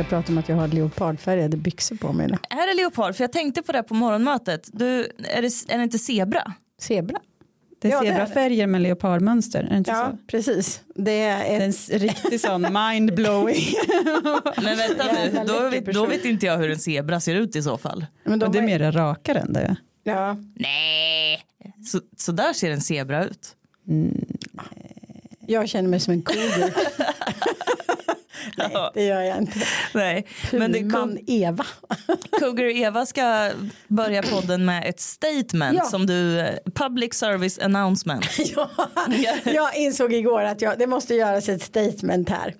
me. Ska prata om att jag har leopardfärgade byxor på mig nu. Är det leopard? För jag tänkte på det på morgonmötet. Du, är, det, är det inte zebra? Zebra. Det är Ja, är zebrafärger med leopardmönster, är det inte Ja, så? precis. Det är Det är ett... en riktig sån mind-blowing. Men vänta nu, då vet, då vet inte jag hur en zebra ser ut i så fall. Men de Och det är har- mer rakare än det. Ja, Nej, så, så där ser en zebra ut. jag känner mig som en cougar. Nej, det gör jag inte. Nej, men det Puman Eva. Cougar Eva ska börja podden med ett statement Ja. som du, public service announcement. Ja, jag insåg igår att jag, det måste göras ett statement här.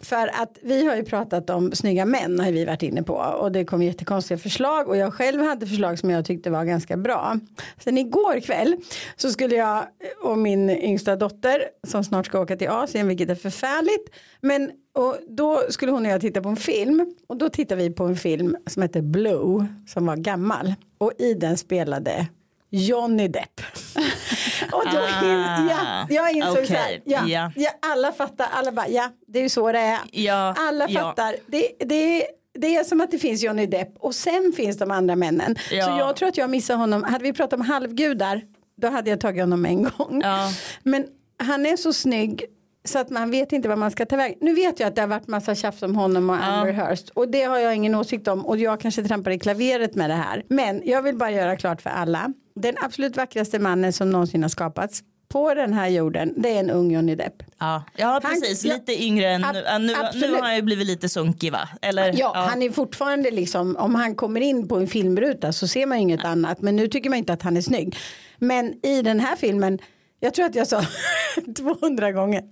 För att vi har ju pratat om snygga män har vi varit inne på och det kom jättekonstiga förslag och jag själv hade förslag som jag tyckte var ganska bra. Sen igår kväll så skulle jag och min yngsta dotter som snart ska åka till Asien vilket är förfärligt men och då skulle hon och jag titta på en film och då tittade vi på en film som heter Blue som var gammal och i den spelade Johnny Depp. och då, Ah, ja, jag insåg så här, ja, ja. ja, alla fattar, alla bara, ja, det är ju så det är. Ja, alla ja. fattar, det, det, det är som att det finns Johnny Depp och sen finns de andra männen. Ja. Så jag tror att jag missar honom, hade vi pratat om halvgudar, då hade jag tagit honom en gång. Ja. Men han är så snygg så att man vet inte vad man ska ta vägen. Nu vet jag att det har varit massa tjafs om honom och Amber Hearst och det har jag ingen åsikt om och jag kanske trampar i klaveret med det här. Men jag vill bara göra klart för alla. Den absolut vackraste mannen som någonsin har skapats på den här jorden det är en ung Johnny Depp. Ja, ja Han- precis. ja, lite yngre än ab- nu. Ja, Nu, nu har han ju blivit lite sunkig va? Eller, Ja, han är fortfarande liksom, om han kommer in på en filmruta så ser man ju inget annat. Men nu tycker man inte att han är snygg. Men i den här filmen, jag tror att jag sa 200 gånger,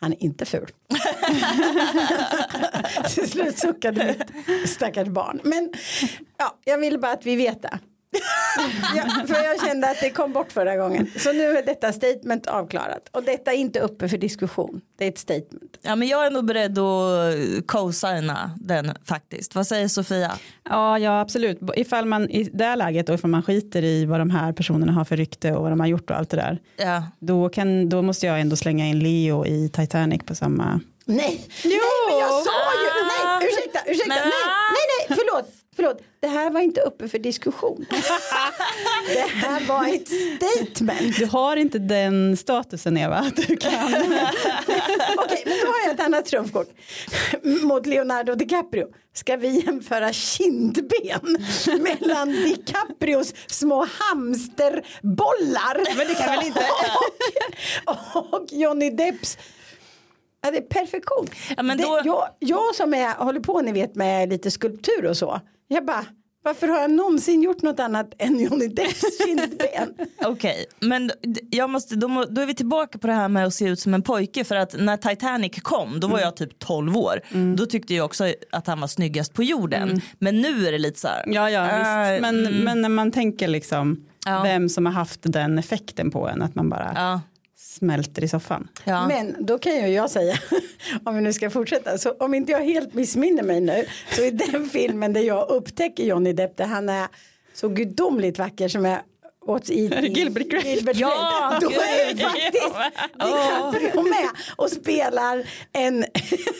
han är inte ful. Till slut suckade mitt stackars barn. Men ja, jag vill bara att vi vet det ja, för jag kände att det kom bort förra gången. Så nu är detta statement avklarat. Och detta är inte uppe för diskussion. Det är ett statement. Ja, men jag är nog beredd att co-signa den faktiskt. Vad säger Sofia? Ja, ja absolut. Ifall man i det här läget och ifall man skiter i vad de här personerna har för rykte och vad de har gjort och allt det där. Ja. Då, kan, då måste jag ändå slänga in Leo i Titanic på samma. Nej, nej men jag sa ju, nej ursäkta, ursäkta, nej, nej, förlåt, det här var inte uppe för diskussion. Det här var ett statement. Du har inte den statusen Eva. att Du kan. Okej, men då har jag ett annat trumfkort mot Leonardo DiCaprio. Ska vi jämföra kindben mellan DiCaprios små hamsterbollar? Men det kan väl inte? Och, och Johnny Depps Ja, det är perfektion. Ja, men det, då- jag, jag som är, håller på ni vet med lite skulptur och så. Jag bara, varför har jag någonsin gjort något annat än Johnny Depps kindben? Okej, men d- jag måste, då, må- då är vi tillbaka på det här med att se ut som en pojke. För att när Titanic kom, då var jag typ 12 år. Då tyckte jag också att han var snyggast på jorden. Men nu är det lite så här. Ja, ja, äh, visst. Men, men när man tänker liksom Ja. vem som har haft den effekten på en, att man bara Ja, smälter i soffan. ja. Men då kan ju jag säga, om vi nu ska fortsätta, så om inte jag helt missminner mig nu, så i den filmen där jag upptäcker Johnny Depp, där han är så gudomligt vacker som är åt i, i Gilbert Grape. Gilbert Ja, då är det faktiskt. DiCaprio med och spelar en,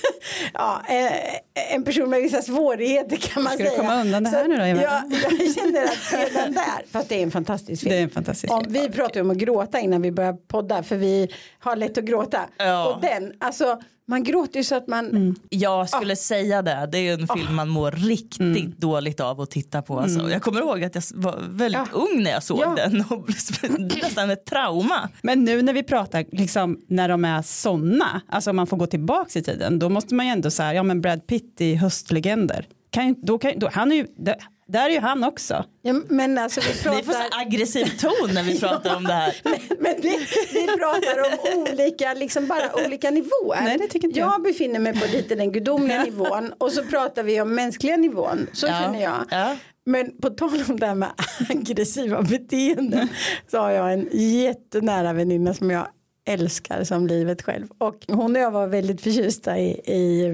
ja, eh, en person med vissa svårigheter kan man Ska du säga. komma undan det Så här nu då? Jag, jag känner att redan där, fast det är en fantastisk film. Det är en fantastisk Om, film. vi pratar ju om att gråta innan vi börjar podda för vi har lätt att gråta. Ja. Och den, alltså man gråter ju så att man, Jag skulle säga det. Det är en film man mår riktigt dåligt av att titta på. Alltså. Jag kommer ihåg att jag var väldigt Ja. ung när jag såg Ja. den. Och nästan ett trauma. Men nu när vi pratar liksom när de är sådana, alltså om man får gå tillbaka i tiden, då måste man ju ändå säga, ja men Brad Pitt i Höstlegender, kan ju, då kan, då, han är ju, det, Där är ju han också. Ja, men alltså vi Vi får pratar... så aggressiv ton när vi pratar om det här. Men det, vi pratar om olika, liksom bara olika nivåer. Nej, det tycker inte jag. jag befinner mig på lite den gudomliga nivån och så pratar vi om mänskliga nivån. Så känner jag. Ja. Men på tal om det här med aggressiva beteenden så har jag en jättenära väninna som jag älskar som livet själv. Och hon och jag var väldigt förtjusta i, i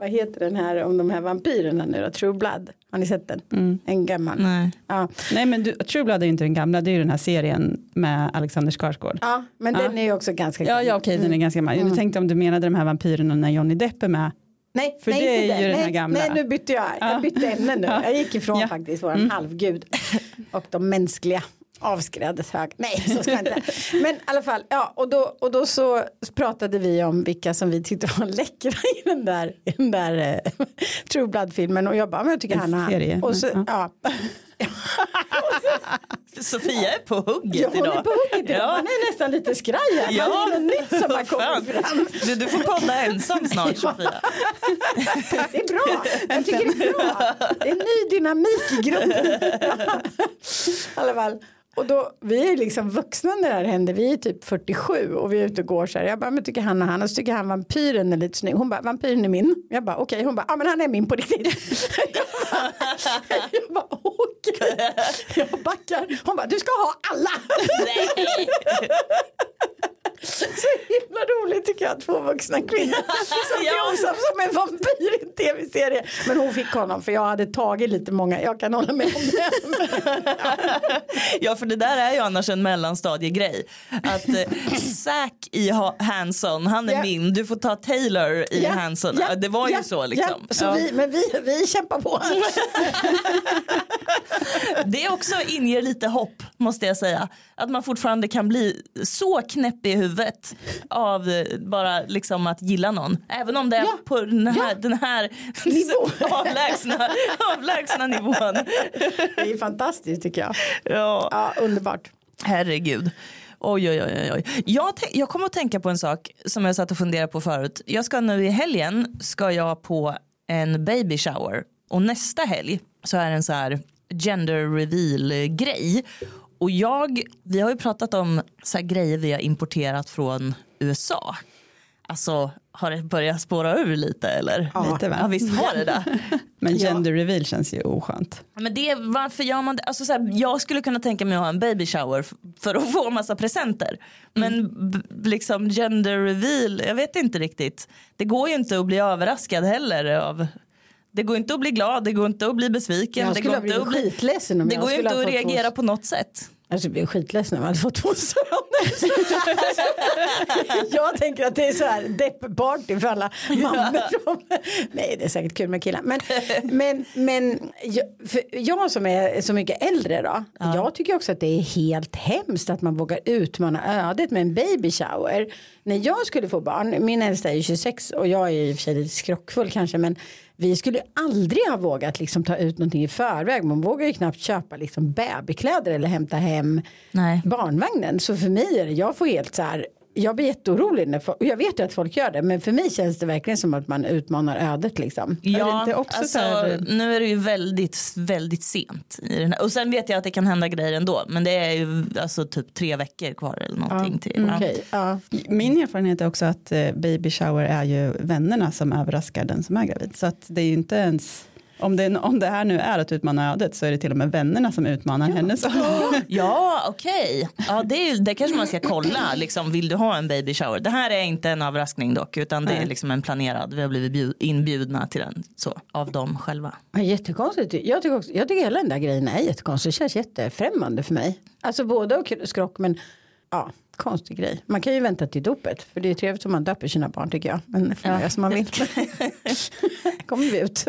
vad heter den här om de här vampyrerna nu då, True Blood. Har ni sett den? En gammal. Nej. Ja. Nej men du, True Blood är ju inte den gamla, det är ju den här serien med Alexander Skarsgård. ja, men Ja. den är ju också ganska Ja, ja okej den är ganska gammal. Jag tänkte om du menade de här vampyrerna när Johnny Depp är med. Nej, För nej, det inte är ju den. den här gamla. Nej, nu bytte jag. Ja. Jag bytte ämne nu. Jag gick ifrån Ja. faktiskt våran halvgud och de mänskliga avskrädes hög. Nej, så ska jag inte. Men i alla fall, ja, och då, och då så pratade vi om vilka som vi tyckte var läckra i den där, i den där eh, True Blood-filmen och jag bara, men jag tycker han serie, han. Och så, men, ja. Sofia är på hugget Jag håller idag. på hugget idag. Man är nästan lite skraj här. Ja. Man är något nytt som har kommit fram. Du, du får podda ensam snart Sofia. Det är bra. Jag tycker det är bra. Det är en ny dynamik i gruppen. I alla fall. Och då, vi är liksom vuxna när det här händer. Vi är typ 47 och vi är ute och går så här. Jag bara, men tycker han och han. Och så tycker han vampyren är lite snygg. Hon bara, vampyren är min. Jag bara, okej. Hon bara, ja men han är min på riktigt. Jag bara, jag bara okej. Jag backar. Hon bara, du ska ha alla. Så himla roligt tycker jag, två vuxna kvinnor som Ja. som en vampyr i en tv-serie. Men hon fick honom för jag hade tagit lite många, jag kan hålla med om det. Ja för det där är ju annars en mellanstadiegrej. Att eh, Zack i ha- Hanson, han är Ja. min, du får ta Taylor i Ja, Hanson. ja, det var ju så liksom. Så. Vi, men vi, vi kämpar på. Det också inger lite hopp måste jag säga. Att man fortfarande kan bli så knäpp i huvudet av eh, bara liksom att gilla någon. Även om det är Ja, på den här, ja. den här Nivå. avlägsna, avlägsna nivån. Det är fantastiskt tycker jag. Ja. Ja, underbart. Herregud. Oj, oj, oj, oj. Jag, jag kommer att tänka på en sak som jag satt och funderade på förut. Jag ska nu i helgen ska jag på en baby shower och nästa helg så är det en så här gender reveal grej. Och jag, vi har ju pratat om så här grejer vi har importerat från USA. Alltså har det börjat spåra ur lite eller? Ja. Lite va? Ja visst har det det. Men gender reveal känns ju oskönt. Men det, är- varför gör man det? Alltså så här, jag skulle kunna tänka mig att ha en baby shower för att få massa presenter. Men b- liksom gender reveal, jag vet inte riktigt. Det går ju inte att bli överraskad heller av det går inte att bli glad, det går inte att bli besviken. Jag det skulle går ha blivit inte att bli, skitledsen om det jag går inte att reagera på något sätt. Jag skulle bli skitledsen om jag hade fått två söner. jag tänker att det är så här depp-party för alla mammor. Som, nej det är säkert kul med killar. Men, men, men jag, jag som är så mycket äldre då. Jag tycker också att det är helt hemskt att man vågar utmana ödet med en baby shower. När jag skulle få barn, min äldsta är ju 26 och jag är i och för sig lite skrockfull kanske men vi skulle aldrig ha vågat liksom ta ut någonting i förväg. Man vågar ju knappt köpa liksom babykläder eller hämta hem Nej. barnvagnen. Så för mig är det, jag får helt så här, jag blir jätteorolig när folk, och jag vet ju att folk gör det, men för mig känns det verkligen som att man utmanar ödet liksom. Ja, det är också alltså, så här- nu är det ju väldigt, väldigt sent. I den här. Och sen vet jag att det kan hända grejer ändå. Men det är ju alltså typ tre veckor kvar eller någonting till. Ja. Okej, ja. Min erfarenhet är också att eh, baby shower är ju vännerna som överraskar den som är gravid. Så att det är ju inte ens, om det, om det här nu är att utmana ödet så är det till och med vännerna som utmanar hennes Ja, okej. Ja, det, är det kanske man ska kolla. Liksom, vill du ha en baby shower? Det här är inte en överraskning dock, utan det är liksom en planerad. Vi har blivit bjud, inbjudna till den så, av dem själva. Ja, jättekonstigt. Jag tycker, också, jag tycker hela den där grejen är jättekonstig. Det känns jättefrämmande för mig. Alltså både och skrock men ja, konstig grej. Man kan ju vänta till dopet. För det är trevligt om man döper sina barn tycker jag. Men får man göra som man vill. kommer vi ut.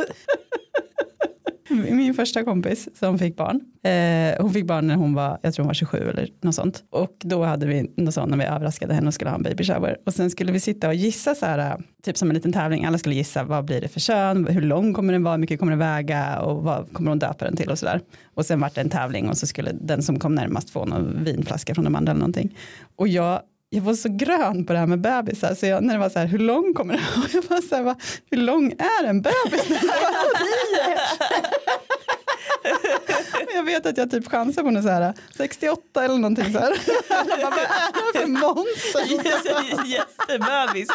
Min första kompis som fick barn, eh, hon fick barn när hon var, jag tror hon var 27 eller något sånt. Och då hade vi något sånt när vi överraskade henne och skulle ha en baby shower. Och sen skulle vi sitta och gissa så här, typ som en liten tävling, alla skulle gissa vad blir det för kön, hur lång kommer den vara, hur mycket kommer den väga och vad kommer hon döpa den till och så där Och sen vart det en tävling och så skulle den som kom närmast få någon vinflaska från de andra eller någonting. Och jag jag var så grön på det här med bebisar så jag, när det var så här hur lång kommer den? Och jag var så här, va, hur lång är en bebis? vet att jag typ chansar på något så här 68 eller någonting så här. Jag vad är det för monster? Jättebebis.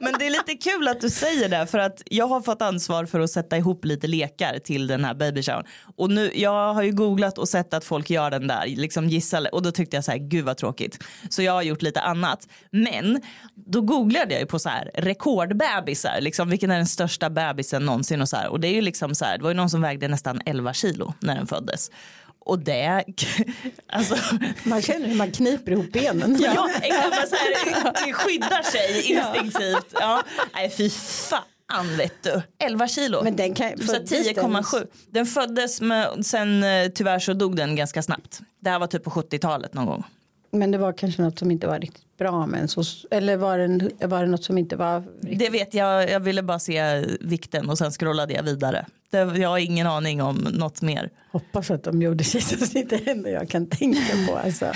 Men det är lite kul att du säger det för att jag har fått ansvar för att sätta ihop lite lekar till den här baby showern. Och nu, jag har ju googlat och sett att folk gör den där, liksom gissa och då tyckte jag så här, gud vad tråkigt. Så jag har gjort lite annat. Men då googlade jag ju på så här rekordbebisar, liksom vilken är den största bebisen någonsin och så här. Och det är ju liksom så här, det var ju någon som vägde nästan 11 kilo när den föddes. Och det, alltså Man känner hur man kniper ihop benen. Ja, exakt. Man så här, skyddar sig instinktivt. Ja. Nej, fy fan vet du. 11 kilo. Men den kan, Så föddes 10,7. Den föddes med, sen eh, tyvärr så dog den ganska snabbt. Det här var typ på 70-talet någon gång. Men det var kanske något som inte var riktigt bra med en så, eller var det, var det något som inte var riktigt Det vet jag, jag ville bara se vikten och sen scrollade jag vidare. Det, jag har ingen aning om något mer. Hoppas att de gjorde kejsarsnitt, det är det enda jag kan tänka på. Alltså.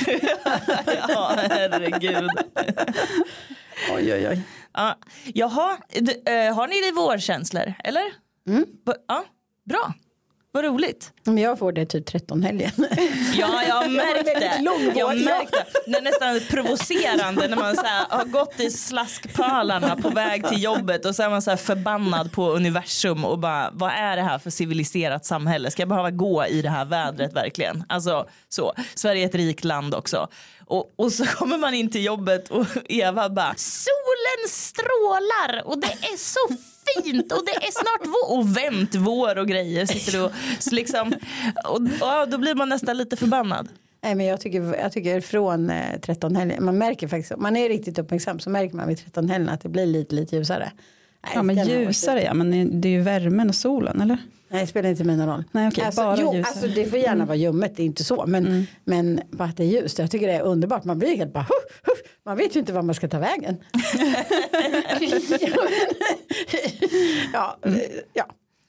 ja, herregud. Oj, oj, oj. Ja. Jaha, du, eh, har ni vårkänslor? Eller? Mm. Ja, bra. Vad roligt. Men jag får det typ 13 helgen. Ja, jag har var märkt väldigt det. lång vår, Jag har ja. Det är nästan provocerande när man så här, har gått i slaskpölarna på väg till jobbet och så är man så här förbannad på universum och bara vad är det här för civiliserat samhälle? Ska jag behöva gå i det här vädret verkligen? Alltså så. Sverige är ett rikt land också. Och, och så kommer man in till jobbet och Eva bara solen strålar och det är så fint och det är snart vår och vänt vår och grejer sitter du och så liksom och, och då blir man nästan lite förbannad. Nej, men jag, tycker, jag tycker från eh, 13 helgen, man märker faktiskt, om man är riktigt uppmärksam så märker man vid 13 helgen att det blir lite, lite ljusare. Nej, Ja men ljusare ja, men det är ju värmen och solen eller? Nej, det spelar inte mig någon roll. Nej, okej, alltså, bara jo, ljusare. alltså, det får gärna vara ljummet, det är inte så. Men, men bara att det är ljust, jag tycker det är underbart. Man blir helt bara, huff, huff. man vet ju inte var man ska ta vägen. ja, men, ja, ja.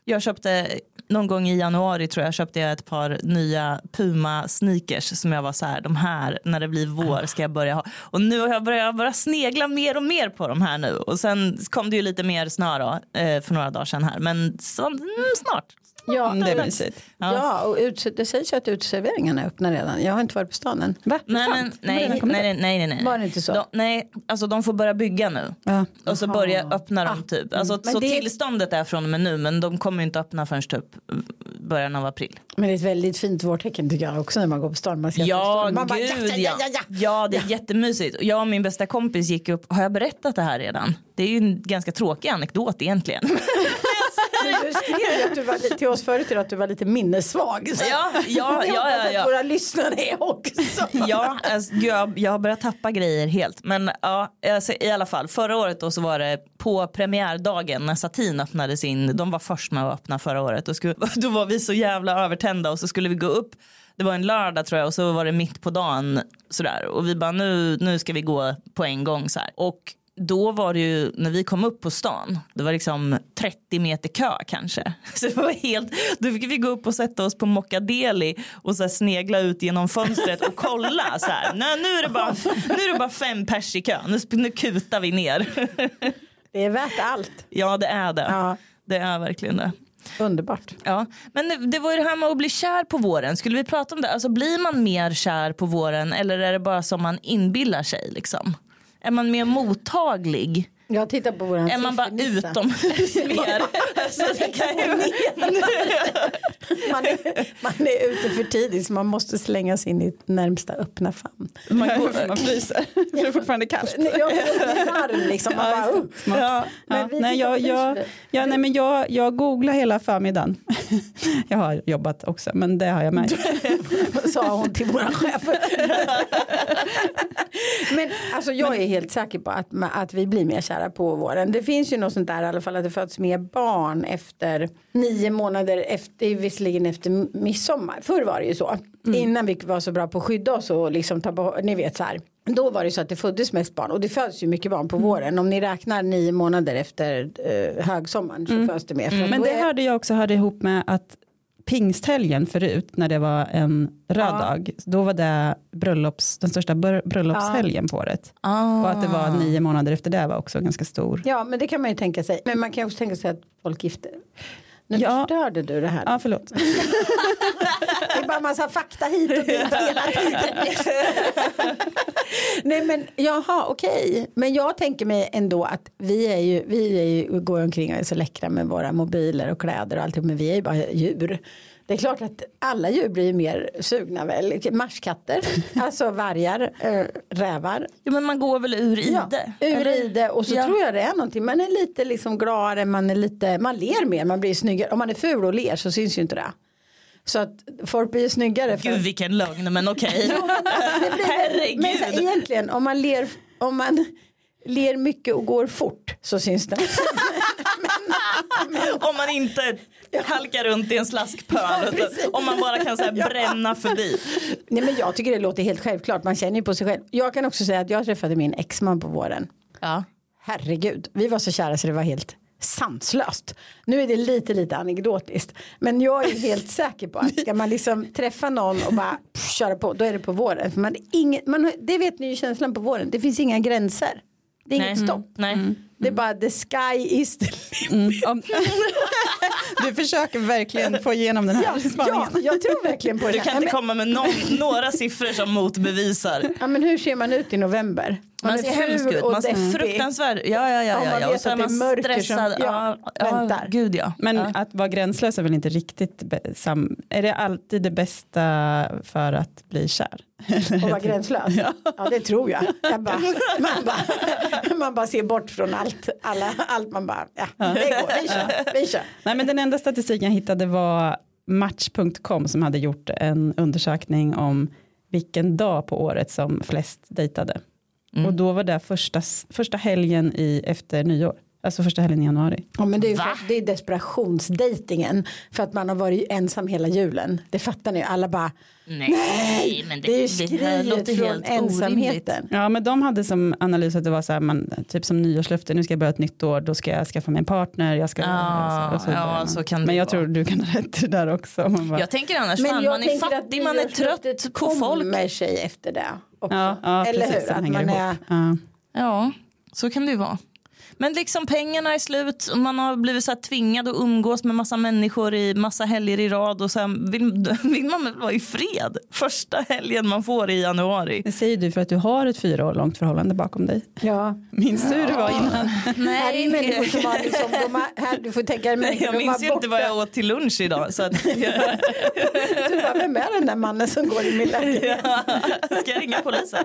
Jag köpte någon gång i januari tror jag köpte jag ett par nya Puma sneakers som jag var så här de här när det blir vår ska jag börja ha. Och nu har jag börjat bara snegla mer och mer på de här nu. Och sen kom det ju lite mer snö då eh, för några dagar sedan här. Men så, mm, snart. Ja, Mm, det är mysigt. Ja, och ut, det sägs ju att uteserveringarna är öppna redan. Jag har inte varit på stan än. Va? Nej, men, nej, nej, nej, nej, nej. Var det inte så? De, nej, alltså de får börja bygga nu. Ja. Och så börja öppna dem Ah, typ. Alltså, Men så det- tillståndet är från och med nu men de kommer inte öppna förrän typ början av april. Men det är ett väldigt fint vårtecken tycker jag också när man går på stan. Man Ja, man bara, gud ja, ja, ja, ja. Ja, det är jättemysigt. Och Jag och min bästa kompis gick upp, har jag berättat det här redan? Det är ju en ganska tråkig anekdot egentligen. Du skrev ju att du var, lite- till oss förut idag att du var lite minnessvag. Så Ja, ja, ja, ja, ja. våra lyssnare är också. Ja, alltså, jag, jag har börjat tappa grejer helt. Men ja, alltså, i alla fall. Förra året då så var det på premiärdagen när Satin öppnade sin, de var först med att öppna förra året. Då, skulle, då var vi så jävla övertända och så skulle vi gå upp. Det var en lördag tror jag och så var det mitt på dagen sådär. Och vi bara nu, nu ska vi gå på en gång så här. Och då var det ju när vi kom upp på stan, det var liksom 30 meter kö kanske. Så det var helt, då fick vi gå upp och sätta oss på Mockadeli och så snegla ut genom fönstret och kolla så här. Nej, nu, är det bara, nu är det bara fem pers i kö, nu, nu kutar vi ner. Det är värt allt. Ja det är det. Ja. Det är verkligen det. Underbart. Ja, men det, det var ju det här med att bli kär på våren. Skulle vi prata om det? Alltså blir man mer kär på våren eller är det bara som man inbillar sig liksom? Är man mer mottaglig? Jag tittar på våran Är man bara utomhus mer? Alltså, det kan ju... man, är, man är ute för tidigt så man måste slängas in i närmsta öppna famn. man går, man fryser, för det är fortfarande kallt. Nej, Jag blir varm liksom. Man bara, uh. ja, Ja, nej, jag, jag, ja, nej, men jag, jag googlar hela förmiddagen. jag har jobbat också, men det har jag märkt. sa hon till våran chef. Men alltså jag är helt säker på att, att vi blir mer kära på våren. Det finns ju något sånt där i alla fall att det föds mer barn efter nio månader efter, visserligen efter midsommar. Förr var det ju så. Innan vi var så bra på att skydda oss och liksom ta bort, ni vet så här. Då var det så att det föddes mest barn och det föds ju mycket barn på våren. Om ni räknar nio månader efter eh, högsommaren så föds det mer. För Men det är- hörde jag också hörde ihop med att pingsthelgen förut när det var en röd Ja. dag, då var det bröllops, den största br- bröllopshelgen på året. Ah. Och att det var nio månader efter det var också ganska stor. Ja men det kan man ju tänka sig. Men man kan också tänka sig att folk gifter. Nu Ja. förstörde du det här. Ja, förlåt. Bara massa fakta hit och dit hela tiden. Nej men jaha okej. Men jag tänker mig ändå att vi är ju, vi är ju, går omkring och är så läckra med våra mobiler och kläder och allt. Men vi är ju bara djur. Det är klart att alla djur blir mer sugna väl. Marskatter, alltså vargar, äh, rävar. Ja, men man går väl ur i Ja, det? ur eller? i det och så Ja. tror jag det är någonting. Man är lite liksom gladare, man är lite, man ler mer, man blir snyggare. Om man är ful och ler så syns ju inte det. Så att folk blir ju snyggare. För Gud vilken lögn men okej. blir, Herregud. men här, egentligen om man ler, om man ler mycket och går fort så syns det. Om man inte halkar runt i en slaskpöl. precis. om man bara kan så här, bränna förbi. Nej men jag tycker det låter helt självklart, man känner ju på sig själv. Jag kan också säga att jag träffade min exman på våren. Ja. Herregud, vi var så kära så det var helt sanslöst. Nu är det lite lite anekdotiskt. Men jag är helt säker på att ska man liksom träffa någon och bara pff, köra på, då är det på våren. För man, inget, man, det vet ni ju känslan på våren, det finns inga gränser. Det är inget Nej. stopp. Nej. Det är bara the sky is the limit. Om, du försöker verkligen få igenom den här Ja, ja, spaningen. jag tror verkligen på det. Du kan ja, inte men, komma med någon, några siffror som motbevisar. ja, men hur ser man ut i november? Man är ser hemsk ut, och man ser fruktansvärd Ja, ja, ja. Ja, man ja. Och så är man som- stressad. ja, ja, ja, väntar. gud ja. Men ja. att vara gränslös är väl inte riktigt sam- Är det alltid det bästa för att bli kär? Och vara gränslös. Ja. det tror jag. jag bara, man, bara, man bara ser bort från allt. Alla, allt man bara, ja, det går, vi kör. Vi kör. Nej men den enda statistiken jag hittade var Match.com som hade gjort en undersökning om vilken dag på året som flest dejtade. Och då var det första, första helgen i, efter nyår. Alltså första helgen i januari. Ja, men det är, ju för, det är desperationsdejtingen för att man har varit ensam hela julen. Det fattar ni ju. Alla bara, Nej, men det är ju det här låter skriet från helt orimligt. ensamheten. Ja men de hade som analys att det var så här, man, typ som nyårslöfte, nu ska jag börja ett nytt år, då ska jag skaffa mig en partner, jag ska... Ja, och vidare. ja, så kan det Men jag vara. tror du kan ha rätt där också. Man bara, Jag tänker annars, Men fan, jag man är fattig, man är trött på folk. kommer sig efter det. Också. ja, ja, Eller precis, hur? Att man är, Ja. Ja, så kan det ju vara. Men liksom pengarna är slut och man har blivit så här tvingad att umgås med massa människor i massa helger i rad och sen vill, vill man vara i fred första helgen man får i januari. Det säger du för att du har ett fyra år långt förhållande bakom dig. ja. Minns du hur det var innan? Här är ju människor som har liksom, de har, här, du får tänka dig människor, Jag minns ju inte vad jag åt till lunch idag så att, Du bara, vem är den där mannen som går i min lägenhet? ska jag ringa polisen?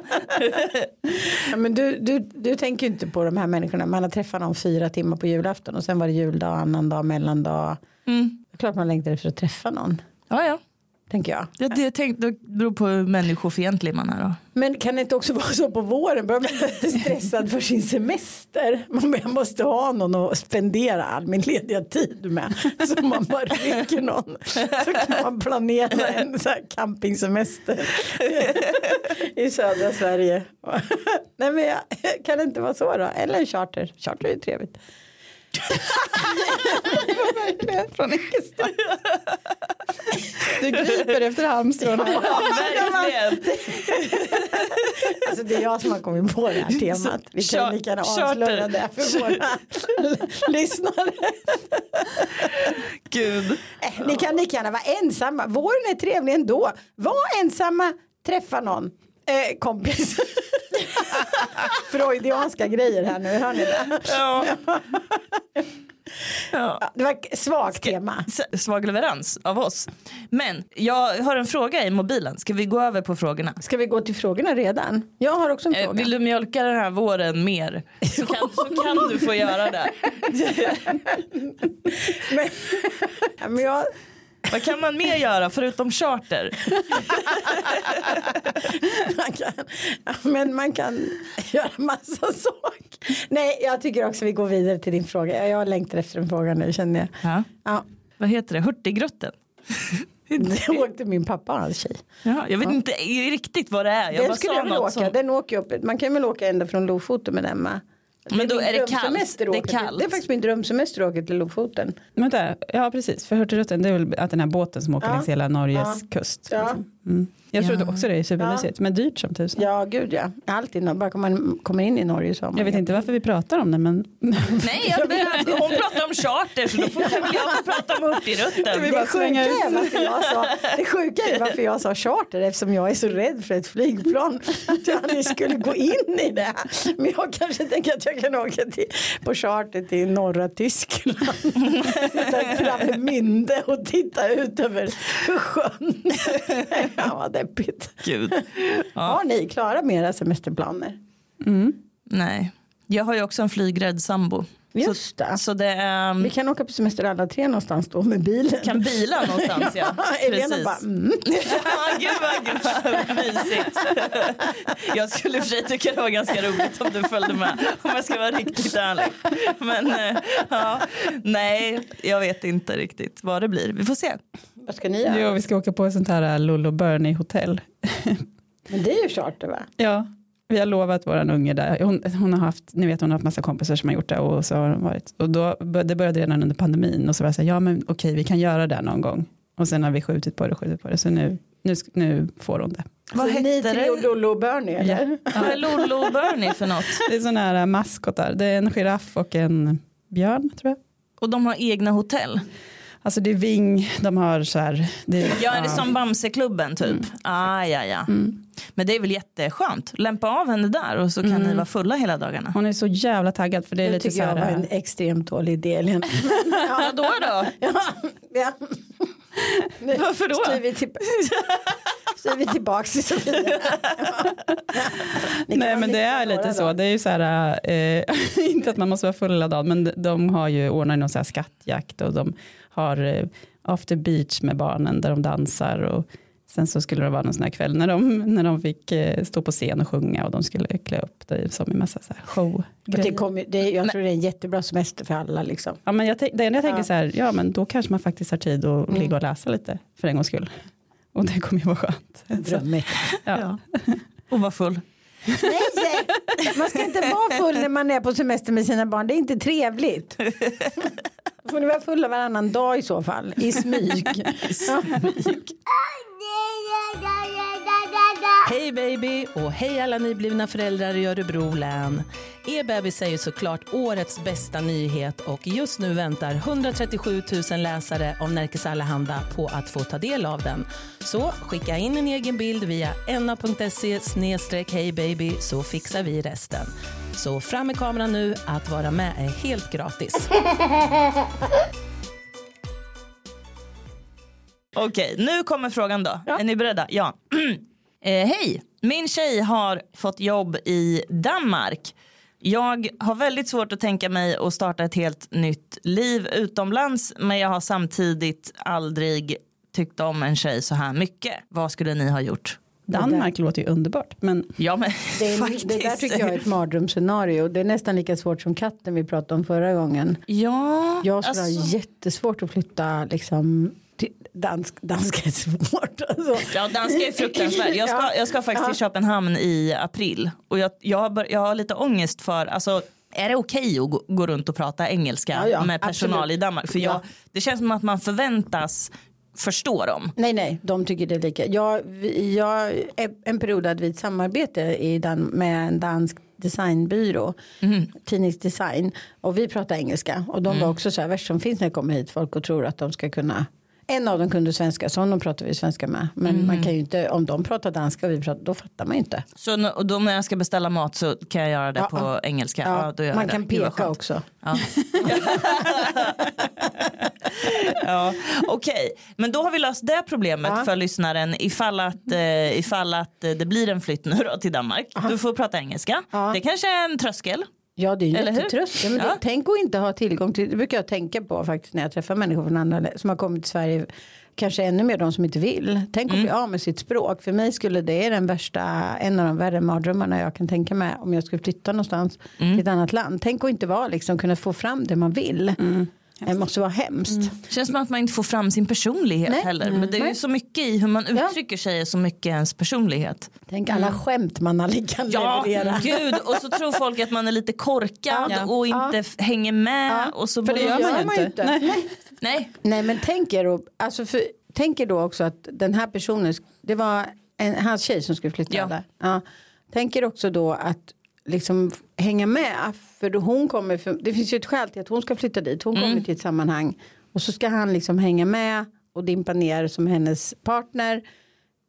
Ja, men du, du, du tänker ju inte på de här människorna. Man har träffat någon fyra timmar på julafton och sen var det juldag, annan dag, mellandag. Mm. Det är klart man längtar efter att träffa någon. Ja, ja. Tänker jag. Det, det, tänk, det beror på hur människofientlig man är då. Men kan det inte också vara så på våren? Börjar man bli stressad för sin semester? Man måste ha någon att spendera all min lediga tid med. Så man bara rycker någon. Så kan man planera en så campingsemester i södra Sverige. Nej men jag, kan det inte vara så då? Eller en charter. Charter är ju trevligt. Från ingenstans. Du griper efter halmstrån. verkligen. Alltså det är jag som har kommit på det här temat. Vi kan lika gärna avslöja det för våra lyssnare. Gud. Eh, Ni kan lika gärna vara ensamma. Våren är trevlig ändå. Var ensamma, träffa någon. Eh, kompis. Freudianska grejer här nu, hör ni det? Ja. Ja. Det var ett svagt tema. S- Svag leverans av oss. Men jag har en fråga i mobilen. Ska vi gå över på frågorna? Ska vi gå till frågorna redan? Jag har också en Eh, fråga. Vill du mjölka den här våren mer så kan, så kan du få göra det. Men, men jag, Vad kan man mer göra förutom charter? man kan, ja, men man kan göra massa saker. Nej, jag tycker också vi går vidare till din fråga. Jag längtar efter en fråga nu känner jag. Ja. Ja, Vad heter det? Hurtigruten? det åkte min pappa och hans tjej. Ja, jag vet inte riktigt vad det är. Jag Den skulle jag något åka. som... Den åker upp. Man kan väl åka ända från Lofoten med den med. Men då är det kallt. Det är kallt. Det är faktiskt min drömsemester att åka till Lofoten. Vänta, ja precis, för Hurtigruten det är väl att den här båten som åker Ja. längs hela Norges Ja. kust. Ja. liksom. Jag trodde också det är supermysigt, men dyrt som tusan. Ja, gud ja. Alltid när- bara man kommer in i Norge så Jag vet inte varför vi pratar om det men Nej, jag, hon pratar om charter så då får jag prata om Hurtigruten. Vi Det sjuka, slänga ut. är varför jag sa, det sjuka är varför jag sa charter eftersom jag är så rädd för ett flygplan att jag aldrig skulle gå in i det. Men jag kanske tänker att jag kan åka till, på charter till norra Tyskland. Sitta i Travemünde och titta ut över sjön. Ja, vad deppigt. Gud. Har ni klarat med era semesterplaner? Nej, jag har ju också en flygrädd sambo. Just det. Så det är... Vi kan åka på semester alla tre någonstans då med bilen. kan bila någonstans ja. Elena Precis. bara, mm. Ja, gud vad, gud vad mysigt. Jag skulle för sig tycka det var ganska roligt om du följde med. Om jag ska vara riktigt ärlig. Men eh, ja, nej, jag vet inte riktigt vad det blir. Vi får se. Vad ska ni göra? jo, vi ska åka på ett sånt här Lollo Bernie hotell. Men det är ju charter va? Ja, vi har lovat våran unge där. Hon, hon har haft, ni vet hon har haft massa kompisar som har gjort det och så har hon varit. Och då, det började redan under pandemin och så var jag så här, ja men okej vi kan göra det någon gång. Och sen har vi skjutit på det, skjutit på det. Så nu, nu, nu får hon det. Vad så till det? Lollo och Bernie eller? Vad är Lollo och Bernie för något? Det är sådana här maskotar. Det är en giraff och en björn tror jag. Och de har egna hotell. Alltså det är Ving, de har så här. Det, Ja, är det som Bamseklubben typ? Ah, ja, ja. Men det är väl jätteskönt. Lämpa av henne där och så kan ni vara fulla hela dagarna. Hon är så jävla taggad för det är Det lite tycker så jag var här. en extremt dålig idé. Ja, då då? ja, ja. Nu Varför då? styr vi, till, styr vi tillbaks till Sofia. Nej men det är lite så. dagar. Det är ju så här, eh, inte att man måste vara full hela dagen, men de, de har ju ordnat någon så här skattjakt och de har eh, after beach med barnen där de dansar och sen så skulle det vara någon sån här kväll när de, när de fick eh, stå på scen och sjunga och de skulle klä upp det som en massa så här show. det kommer, det, jag tror det är en jättebra semester för alla liksom. Ja, men jag, det enda jag tänker Ja. så här, ja men då kanske man faktiskt har tid att Mm. ligga och läsa lite för en gångs skull. Och det kommer ju vara skönt. Drömmigt. ja. Och var full. Nej, man ska inte vara full när man är på semester med sina barn. Det är inte trevligt. Får ni vara fulla varannan dag i så fall. I smyg. Hej baby och hej alla nyblivna föräldrar i Örebro län. Er bebis är ju såklart årets bästa nyhet och just nu väntar 137 000 läsare av Närkes Allehanda på att få ta del av den. Så skicka in en egen bild via enna.se hejbaby så fixar vi resten. Så fram med kameran nu, att vara med är helt gratis. Okej, nu kommer frågan då. Är ni beredda? Ja. eh, Hej, min tjej har fått jobb i Danmark. Jag har väldigt svårt att tänka mig att starta ett helt nytt liv utomlands men jag har samtidigt aldrig tyckt om en tjej så här mycket. Vad skulle ni ha gjort? Danmark låter ju underbart men Ja men Det, är, faktiskt. det där tycker jag är ett mardrömsscenario. Det är nästan lika svårt som katten vi pratade om förra gången. Ja, Jag skulle alltså- ha jättesvårt att flytta liksom dansk, dansk är svårt. Alltså. Ja, danska är fruktansvärd. Jag ska, Ja. jag ska faktiskt till Köpenhamn i april och jag, jag, har, bör- jag har lite ångest för, alltså är det okej att gå, gå runt och prata engelska Ja, ja, med personal absolut. i Danmark? För jag, Ja. det känns som att man förväntas förstå dem. Nej, nej, de tycker det är lika. Jag, jag, en period hade vi ett samarbete i Dan, med en dansk designbyrå, tidningsdesign, och vi pratade engelska. Och de var också så här, värst som finns när det kommer hit folk och tror att de ska kunna en av dem kunde svenska, så honom pratar vi svenska med. Men man kan ju inte, om de pratar danska och vi pratar, då fattar man ju inte. Så nu- och då när jag ska beställa mat så kan jag göra det Ja, på ja. engelska? Ja, gör man kan det. Peka också. Ja. ja, Okej, men då har vi löst det problemet Ja. för lyssnaren ifall att, eh, ifall att eh, det blir en flytt nu då till Danmark. Du får prata engelska. Ja. Det kanske är en tröskel. Ja det är ju Eller jättetröst. Ja, men det, Ja. Tänk att inte ha tillgång till, det brukar jag tänka på faktiskt när jag träffar människor från andra som har kommit till Sverige. Kanske ännu mer de som inte vill. Tänk att Mm. bli av med sitt språk. För mig skulle det är den värsta, en av de värre mardrömmarna jag kan tänka mig. Om jag skulle flytta någonstans Mm. till ett annat land. Tänk att inte vara liksom, kunna få fram det man vill. Mm. Det måste vara hemskt. känns som att man inte får fram sin personlighet Nej. heller. Men det är ju så mycket i hur man uttrycker sig så mycket ens personlighet. Tänk alla skämt man kan Mm. Ja, leverera. gud. Och så tror folk att man är lite korkad och inte hänger med. Och så För det gör man ju inte. Nej. Nej. Nej men tänk er, alltså för, tänker då också att den här personen, det var en, hans tjej som skulle flytta Ja. där. Ja. Tänker också då att liksom hänga med. För då hon kommer, för, det finns ju ett skäl till att hon ska flytta dit. Hon kommer till ett sammanhang. Och så ska han liksom hänga med och dimpa ner som hennes partner.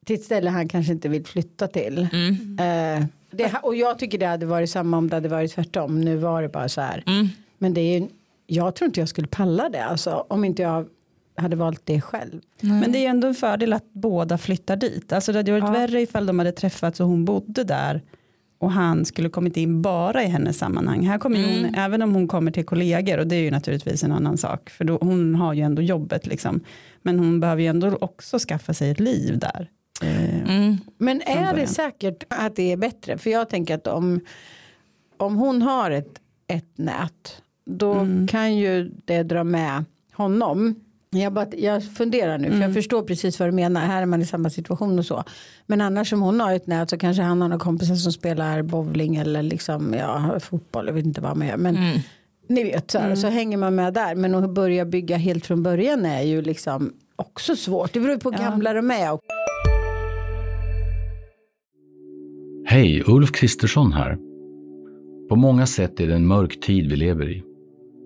Till ett ställe han kanske inte vill flytta till. Eh, det, och jag tycker det hade varit samma om det hade varit tvärtom. Nu var det bara så här. Men det är jag tror inte jag skulle palla det. Alltså, om inte jag hade valt det själv. Men det är ju ändå en fördel att båda flyttar dit. Alltså det hade varit värre ifall de hade träffats och hon bodde där och han skulle kommit in bara i hennes sammanhang. Här kommer ju hon, även om hon kommer till kollegor och det är ju naturligtvis en annan sak. För då, hon har ju ändå jobbet liksom. Men hon behöver ju ändå också skaffa sig ett liv där. Eh, Men är det säkert att det är bättre? För jag tänker att om, om hon har ett, ett nät då Mm. kan ju det dra med honom. Jag, bara, jag funderar nu för Mm. jag förstår precis vad du menar. Här är man i samma situation och så. Men annars om hon har ett nät så kanske han har några kompisar som spelar bowling eller liksom ja, fotboll. Jag vet inte vad man gör. Men ni vet så, här, så hänger man med där. Men att börja bygga helt från början är ju liksom också svårt. Det beror ju på hur gamla de är. Och Hej, Ulf Kristersson här. På många sätt är det en mörk tid vi lever i.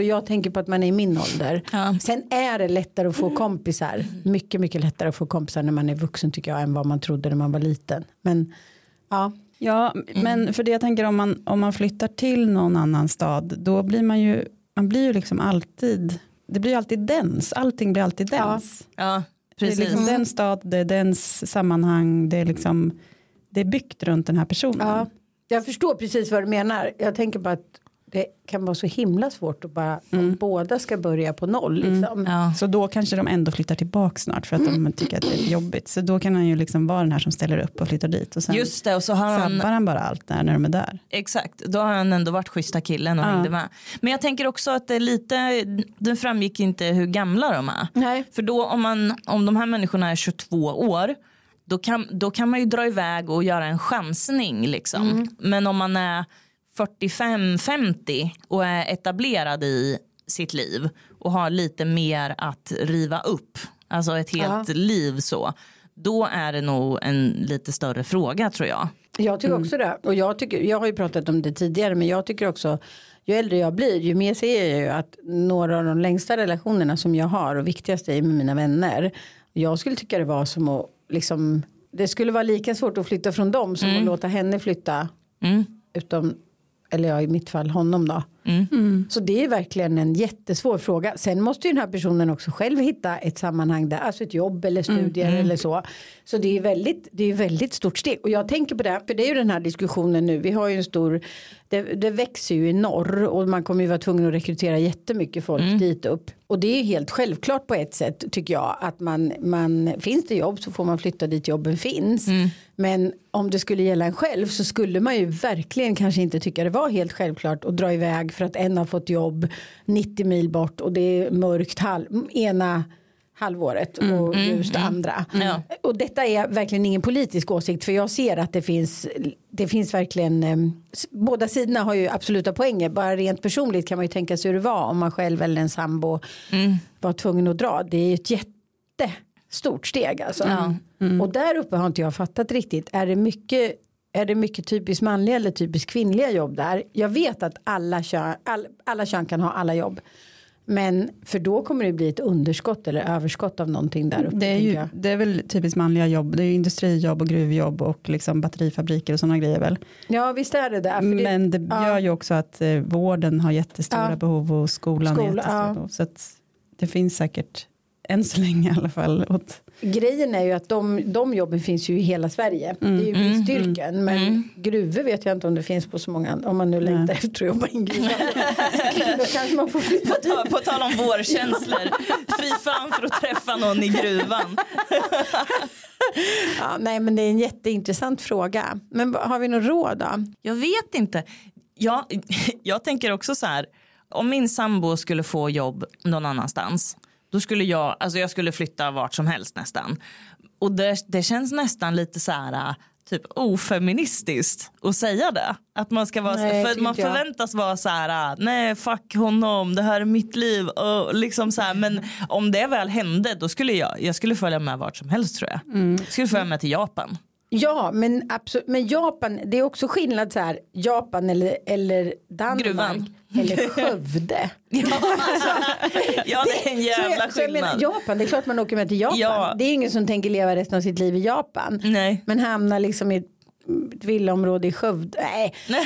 Så jag tänker på att man är i min ålder. Ja. Sen är det lättare att få kompisar. Mycket, mycket lättare att få kompisar när man är vuxen tycker jag än vad man trodde när man var liten. Men ja, Ja, men för det jag tänker om man, om man flyttar till någon annan stad, då blir man ju, man blir ju liksom alltid, det blir ju alltid dens, allting blir alltid dens. Ja, Det är precis. liksom den stad, det är dens sammanhang, det är liksom, det är byggt runt den här personen. ja, jag förstår precis vad du menar. Jag tänker på att det kan vara så himla svårt att bara om båda ska börja på noll. Liksom. Ja. Så då kanske de ändå flyttar tillbaka snart för att de tycker att det är jobbigt. Så då kan han ju liksom vara den här som ställer upp och flyttar dit. Och sen Just det, och så har han sabbar han bara allt där när de är där. Exakt, då har han ändå varit schyssta killen och Ja. hängde med. Men jag tänker också att det är lite, det framgick inte hur gamla de är. Nej. För då om, man, om de här människorna är 22 år då kan, då kan man ju dra iväg och göra en chansning. Liksom. Men om man är 45-50 och är etablerad i sitt liv och har lite mer att riva upp, alltså ett helt liv så, då är det nog en lite större fråga tror jag. Jag tycker också det. Och jag, tycker, jag har ju pratat om det tidigare men jag tycker också ju äldre jag blir ju mer ser jag ju att några av de längsta relationerna som jag har och viktigaste är med mina vänner. Jag skulle tycka det var som att liksom det skulle vara lika svårt att flytta från dem som att låta henne flytta. Utom, eller ja i mitt fall honom då. Så det är verkligen en jättesvår fråga. Sen måste ju den här personen också själv hitta ett sammanhang där, alltså ett jobb eller studier eller så. Så det är väldigt, det är väldigt stort steg. Och jag tänker på det, för det är ju den här diskussionen nu. Vi har ju en stor, det, det växer ju i norr och man kommer ju vara tvungen att rekrytera jättemycket folk dit upp. Och det är helt självklart på ett sätt tycker jag att man, man finns det jobb så får man flytta dit jobben finns. Men om det skulle gälla en själv så skulle man ju verkligen kanske inte tycka det var helt självklart att dra iväg för att en har fått jobb 90 mil bort och det är mörkt halv, ena halvåret och ljust andra. Ja. Och detta är verkligen ingen politisk åsikt för jag ser att det finns, det finns verkligen, eh, båda sidorna har ju absoluta poänger. Bara rent personligt kan man ju tänka sig hur det var om man själv eller en sambo var tvungen att dra. Det är ju ett jättestort steg alltså. Och där uppe har inte jag fattat riktigt. Är det mycket är det mycket typiskt manliga eller typiskt kvinnliga jobb där? Jag vet att alla kön, all, alla kön kan ha alla jobb. Men för då kommer det bli ett underskott eller överskott av någonting där uppe. Det är, ju, det är väl typiskt manliga jobb. Det är ju industrijobb och gruvjobb och liksom batterifabriker och sådana grejer väl. Ja visst är det där. det- Men det ja. gör ju också att eh, vården har jättestora Ja. behov och skolan har Skola, jättestora ja. behov. Så det finns säkert än så länge i alla fall. Åt, Grejen är ju att de, de jobben finns ju i hela Sverige. Det är ju bristyrken. Men gruvor vet jag inte om det finns på så många. Om man nu längtar efter att jobba i en gruva. Då kanske man får flytta På, på tal om vårkänslor. Fy fan för att träffa någon i gruvan. Ja, nej men det är en jätteintressant fråga. Men har vi något råd då? Jag vet inte. Jag, jag tänker också så här. Om min sambo skulle få jobb någon annanstans. Då skulle jag, alltså jag skulle flytta vart som helst nästan. Och det, det känns nästan lite så här äh, typ ofeministiskt att säga det. Att man ska vara Nej, för man inte jag. förväntas vara så här, äh, nej fuck honom, det här är mitt liv. Och liksom så här, men om det väl hände då skulle jag, jag skulle följa med vart som helst tror jag. Jag skulle följa med till Japan. Ja men absolut. Men Japan det är också skillnad så här. Japan eller, eller Danmark. Gruvan. Eller Skövde. Ja det är en så jävla jag, så jag menar, skillnad. Japan, det är klart man åker med till Japan. Ja. Det är ingen som tänker leva resten av sitt liv i Japan. Nej. Men hamnar liksom i ett villaområde i Skövde. Nej.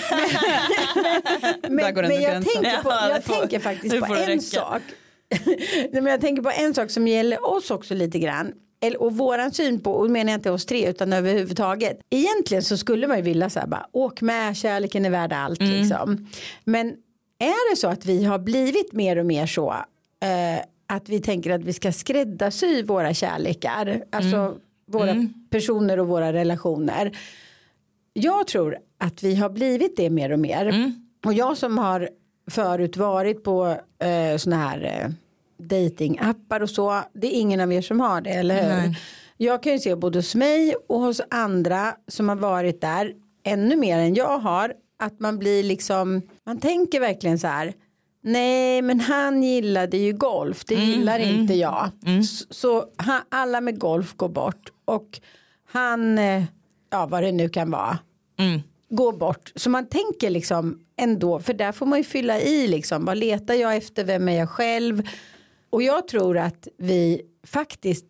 Men, går men, ändå jag, tänker, på, Ja, jag får- tänker faktiskt på en räcka. sak. Nej, men jag tänker på en sak som gäller oss också lite grann. Eller- Och våran syn på, och menar jag inte oss tre utan överhuvudtaget. Egentligen så skulle man ju vilja så här bara åk med, kärleken är värd allt Mm. liksom. Men är det så att vi har blivit mer och mer så eh, att vi tänker att vi ska skräddarsy våra kärlekar, alltså Mm. våra personer och våra relationer. Jag tror att vi har blivit det mer och mer. Mm. Och jag som har förut varit på eh, såna här eh, datingappar och så. Det är ingen av er som har det, eller hur? Nej. Jag kan ju se både hos mig och hos andra som har varit där ännu mer än jag har. Att man blir liksom, man tänker verkligen så här. Nej men han gillade ju golf, det gillar inte jag. Så, så han, alla med golf går bort. Och han, eh, ja vad det nu kan vara, Mm. går bort. Så man tänker liksom ändå, för där får man ju fylla i liksom, vad letar jag efter, vem är jag själv? Och jag tror att vi faktiskt,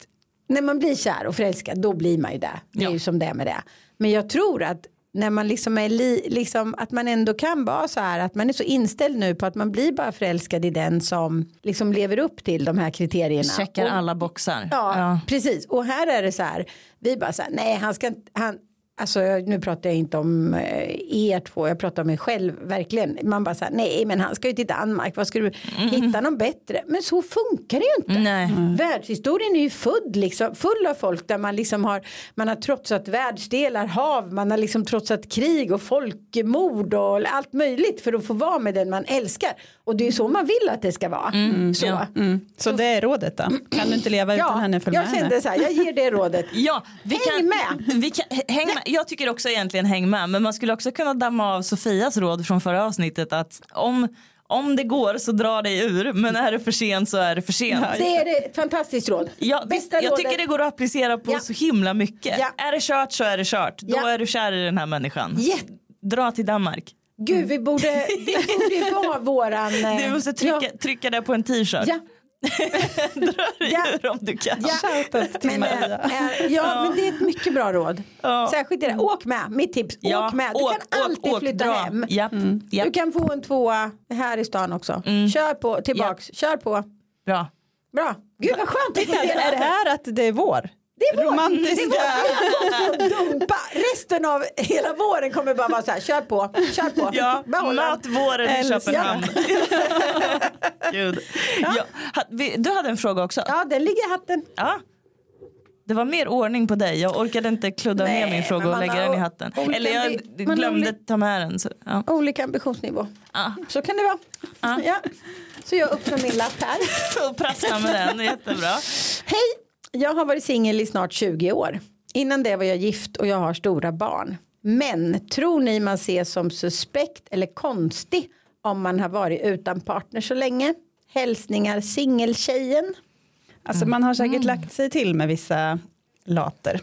när man blir kär och förälskad, då blir man ju det. Det är Ja. ju som det är med det. Men jag tror att när man liksom är li, liksom att man ändå kan vara så här att man är så inställd nu på att man blir bara förälskad i den som liksom lever upp till de här kriterierna. Checkar Och- alla boxar. Ja, precis. Och här är det så här. Vi bara så här, nej han ska inte, han, alltså nu pratar jag inte om eh, er två, jag pratar om mig själv verkligen. Man bara så här, nej men han ska ju till Danmark, vad ska du hitta någon bättre? Men så funkar det ju inte. Nej. Världshistorien är ju full, liksom, full av folk där man liksom har, man har trotsat världsdelar, hav, man har liksom trotsat krig och folkmord och allt möjligt för att få vara med den man älskar. Och det är ju så man vill att det ska vara. så. ja. mm. Så det är rådet då? Kan du inte leva utan henne, följ jag med kände henne. så här, jag ger det rådet. Ja, vi Häng kan, med. Vi kan, häng med. Jag tycker också egentligen häng med. Men man skulle också kunna damma av Sofias råd från förra avsnittet. Att om, om det går så dra dig ur. Men är det för sent så är det för sent. Det är ett fantastiskt råd. Ja, Bästa jag rådet. tycker det går att applicera på Ja. så himla mycket. Ja. Är det kört så är det kört. Då Ja. är du kär i den här människan. Dra till Danmark. Gud, vi borde, det borde vara våran... eh, Du måste trycka, Ja, trycka det på en t-shirt. Ja, Dra dig Ja. ur om du kan. ja. Men, eh, ja, men det är ett mycket bra råd. Ja. Särskilt det där, åk med, mitt tips, Ja, åk med. Du åk, kan åk, alltid åk, flytta dra. hem. Japp, japp. Du kan få en tvåa här i stan också. Mm. Kör på, tillbaks, kör på. Bra. Bra, gud vad skönt. Titta, är det här att det är vår? Det är vår. Romantiska. Det är vår. Dumpa. Resten av hela våren kommer bara vara så här, kör på, kör på. Ja, möt våren i. Köpenhamn. Gud. Ja. vi- Du hade en fråga också. Ja, den ligger i hatten. Ja. Det var mer ordning på dig. Jag orkade inte kludda Nej, ner min fråga och lägga den i hatten. Eller jag glömde ta med den. Så, ja. Olika ambitionsnivå. Ja. Så kan det vara. Ja. Ja. Så jag öppnar min lapp här. Och prassla med den, jättebra. Hej! Jag har varit singel i snart 20 år. Innan det var jag gift och jag har stora barn. Men tror ni man ses som suspekt eller konstig om man har varit utan partner så länge? Hälsningar singeltjejen. Alltså man har säkert lagt sig till med vissa later.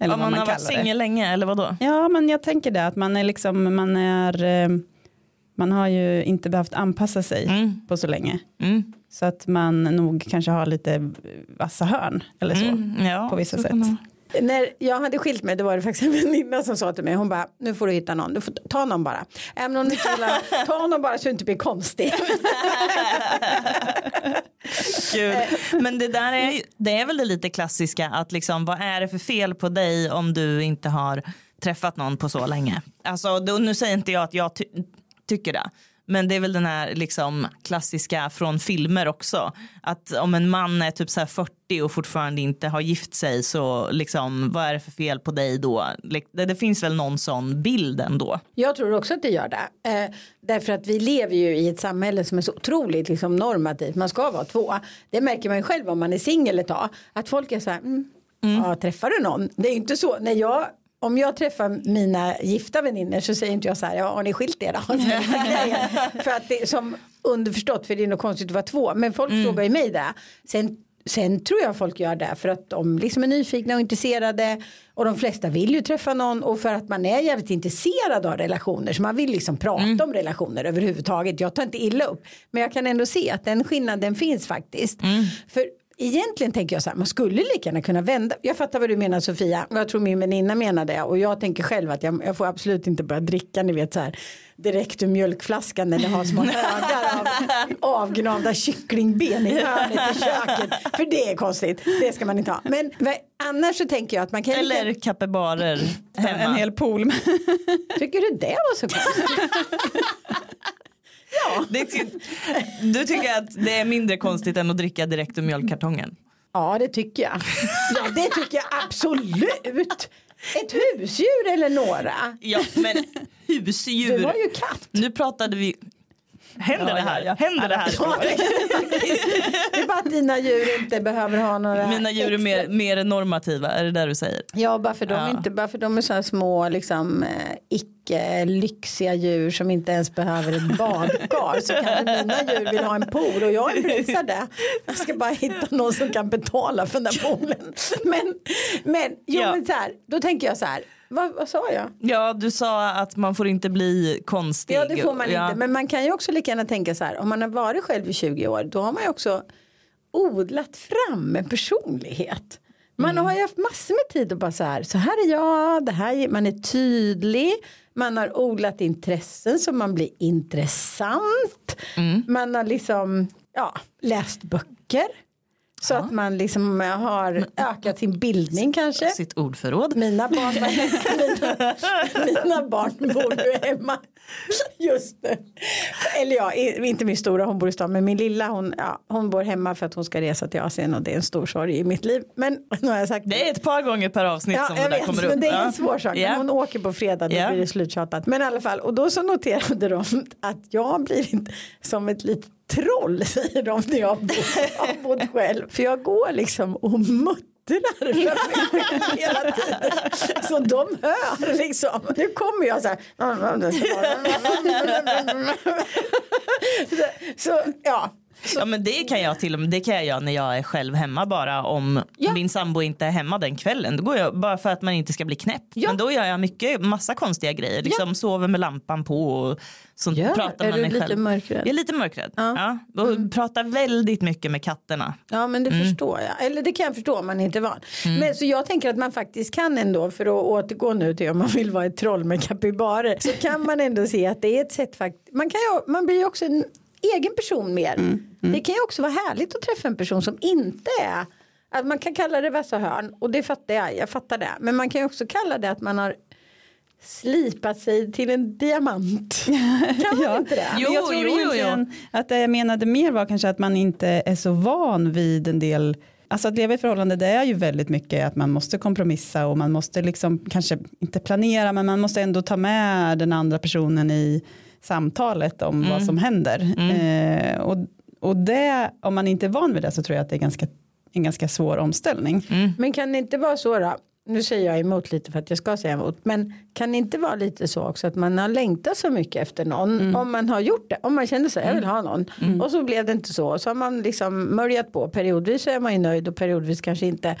Eller Om vad man, man har varit singel länge eller vadå? Ja, men jag tänker det att man är liksom, man är, eh, man har ju inte behövt anpassa sig Mm. på så länge. Mm. Så att man nog kanske har lite vassa hörn eller så. Mm, ja, på vissa så sätt. När jag hade skilt mig då var det faktiskt en väninna som sa till mig. Hon bara nu får du hitta någon. Du får ta någon bara. Även om du inte ta någon bara så du inte blir konstig. Gud. Men det där är, det är väl det lite klassiska att liksom vad är det för fel på dig om du inte har träffat någon på så länge. Alltså då, nu säger inte jag att jag ty tycker det. Men det är väl den här liksom klassiska från filmer också. Att om en man är typ så här 40 och fortfarande inte har gift sig så liksom vad är det för fel på dig då? Det, det finns väl någon sån bild ändå. Jag tror också att det gör det. Eh, därför att vi lever ju i ett samhälle som är så otroligt liksom, normativt. Man ska vara två. Det märker man ju själv om man är singel ett tag. Att folk är så här, mm, ja, träffar du någon? Det är ju inte så. När jag om jag träffar mina gifta vänner så säger inte jag så här, ja har ni skilt er då? För att det är som underförstått, för det är nog konstigt att vara två. Men folk frågar ju mig det. Sen, sen tror jag folk gör det för att de liksom är nyfikna och intresserade. Och de flesta vill ju träffa någon och för att man är jävligt intresserad av relationer. Så man vill liksom prata om relationer överhuvudtaget. Jag tar inte illa upp. Men jag kan ändå se att den skillnaden finns faktiskt. För Egentligen tänker jag så här, man skulle lika gärna kunna vända. Jag fattar vad du menar Sofia, jag tror min väninna menar det. Och jag tänker själv att jag, jag får absolut inte börja dricka, ni vet så här, direkt ur mjölkflaskan eller ha små högar av avgnavda kycklingben i hörnet i köket. För det är konstigt, det ska man inte ha. Men annars så tänker jag att man kan lika- Eller kappabarer hemma. En hel pool. Tycker du det var så konstigt? Det, ty- du tycker att det är mindre konstigt än att dricka direkt ur mjölkkartongen? Ja det tycker jag. Ja det tycker jag absolut. Ett husdjur eller några. Ja, men husdjur. Du har ju katt. Nu pratade vi... Händer Ja, det här? ja, ja. Händer det här? Det, är bara att dina djur inte behöver ha några Mina djur är mer, mer normativa, är det där du säger? Ja, bara för de, inte, bara för de är så här små, liksom, eh, icke lyxiga djur som inte ens behöver ett badkar. Så kanske mina djur vill ha en pool och jag embracear det. Jag ska bara hitta någon som kan betala för den där poolen. Men, men, jo, men så här, då tänker jag så här, vad, vad sa jag? Ja, du sa att man får inte bli konstig. Ja, det får man Ja. inte. Men man kan ju också lika gärna tänka så här, om man har varit själv i 20 år, då har man ju också odlat fram en personlighet. Man har ju haft massor med tid att bara så här, så här är jag, det här är, man är tydlig, man har odlat intressen så man blir intressant, man har liksom, ja, läst böcker. Så att man liksom har ökat sin bildning kanske. Sitt ordförråd. Mina barn, mina, mina barn bor ju hemma just nu. Eller ja, inte min stora, hon bor i stan, men min lilla hon, ja, hon bor hemma för att hon ska resa till Asien och det är en stor sorg i mitt liv. Men nu har jag sagt Det är ett par gånger per avsnitt Ja, som det där vet, kommer upp. men det är Ja. en svår sak. Ja. Men hon åker på fredag, då Ja. blir det sluttjatat. Men i alla fall, och då så noterade de att jag blir inte som ett litet troll, säger de när jag har bott själv. För jag går liksom och muttrar hela tiden. Så de hör liksom. Nu kommer jag så här. Så, så ja. Ja men det kan jag till och med, det kan jag göra när jag är själv hemma bara om Ja. min sambo inte är hemma den kvällen. Då går jag bara för att man inte ska bli knäpp. Ja. Men då gör jag mycket, massa konstiga grejer. Liksom sover med lampan på och sånt Gör. pratar Är med du mig lite själv. mörkrädd? Jag är lite mörkrädd. Ja. Ja. Och pratar väldigt mycket med katterna. Ja men det förstår jag. Eller det kan jag förstå om man inte är van. Men så jag tänker att man faktiskt kan ändå för att återgå nu till om man vill vara ett troll med kapybarer. Så kan man ändå se att det är ett sätt faktiskt. Man, kan ju, man blir ju också en egen person mer. Det kan ju också vara härligt att träffa en person som inte är. Att man kan kalla det vässa hörn och det fattar jag. Jag fattar det. Men man kan ju också kalla det att man har slipat sig till en diamant. Kan man inte det? Jo, Men jag tror jo, jo, att det jag menade mer var kanske att man inte är så van vid en del Alltså att leva i förhållande det är ju väldigt mycket att man måste kompromissa och man måste liksom kanske inte planera men man måste ändå ta med den andra personen i samtalet om vad som händer. Eh, och, och det, om man inte är van vid det så tror jag att det är ganska, en ganska svår omställning. Men kan det inte vara så då? Nu säger jag emot lite för att jag ska säga emot. Men kan det inte vara lite så också att man har längtat så mycket efter någon. Om man har gjort det. Om man känner sig jag vill ha någon. Och så blev det inte så. Så har man liksom mörjat på. Periodvis är man ju nöjd och periodvis kanske inte.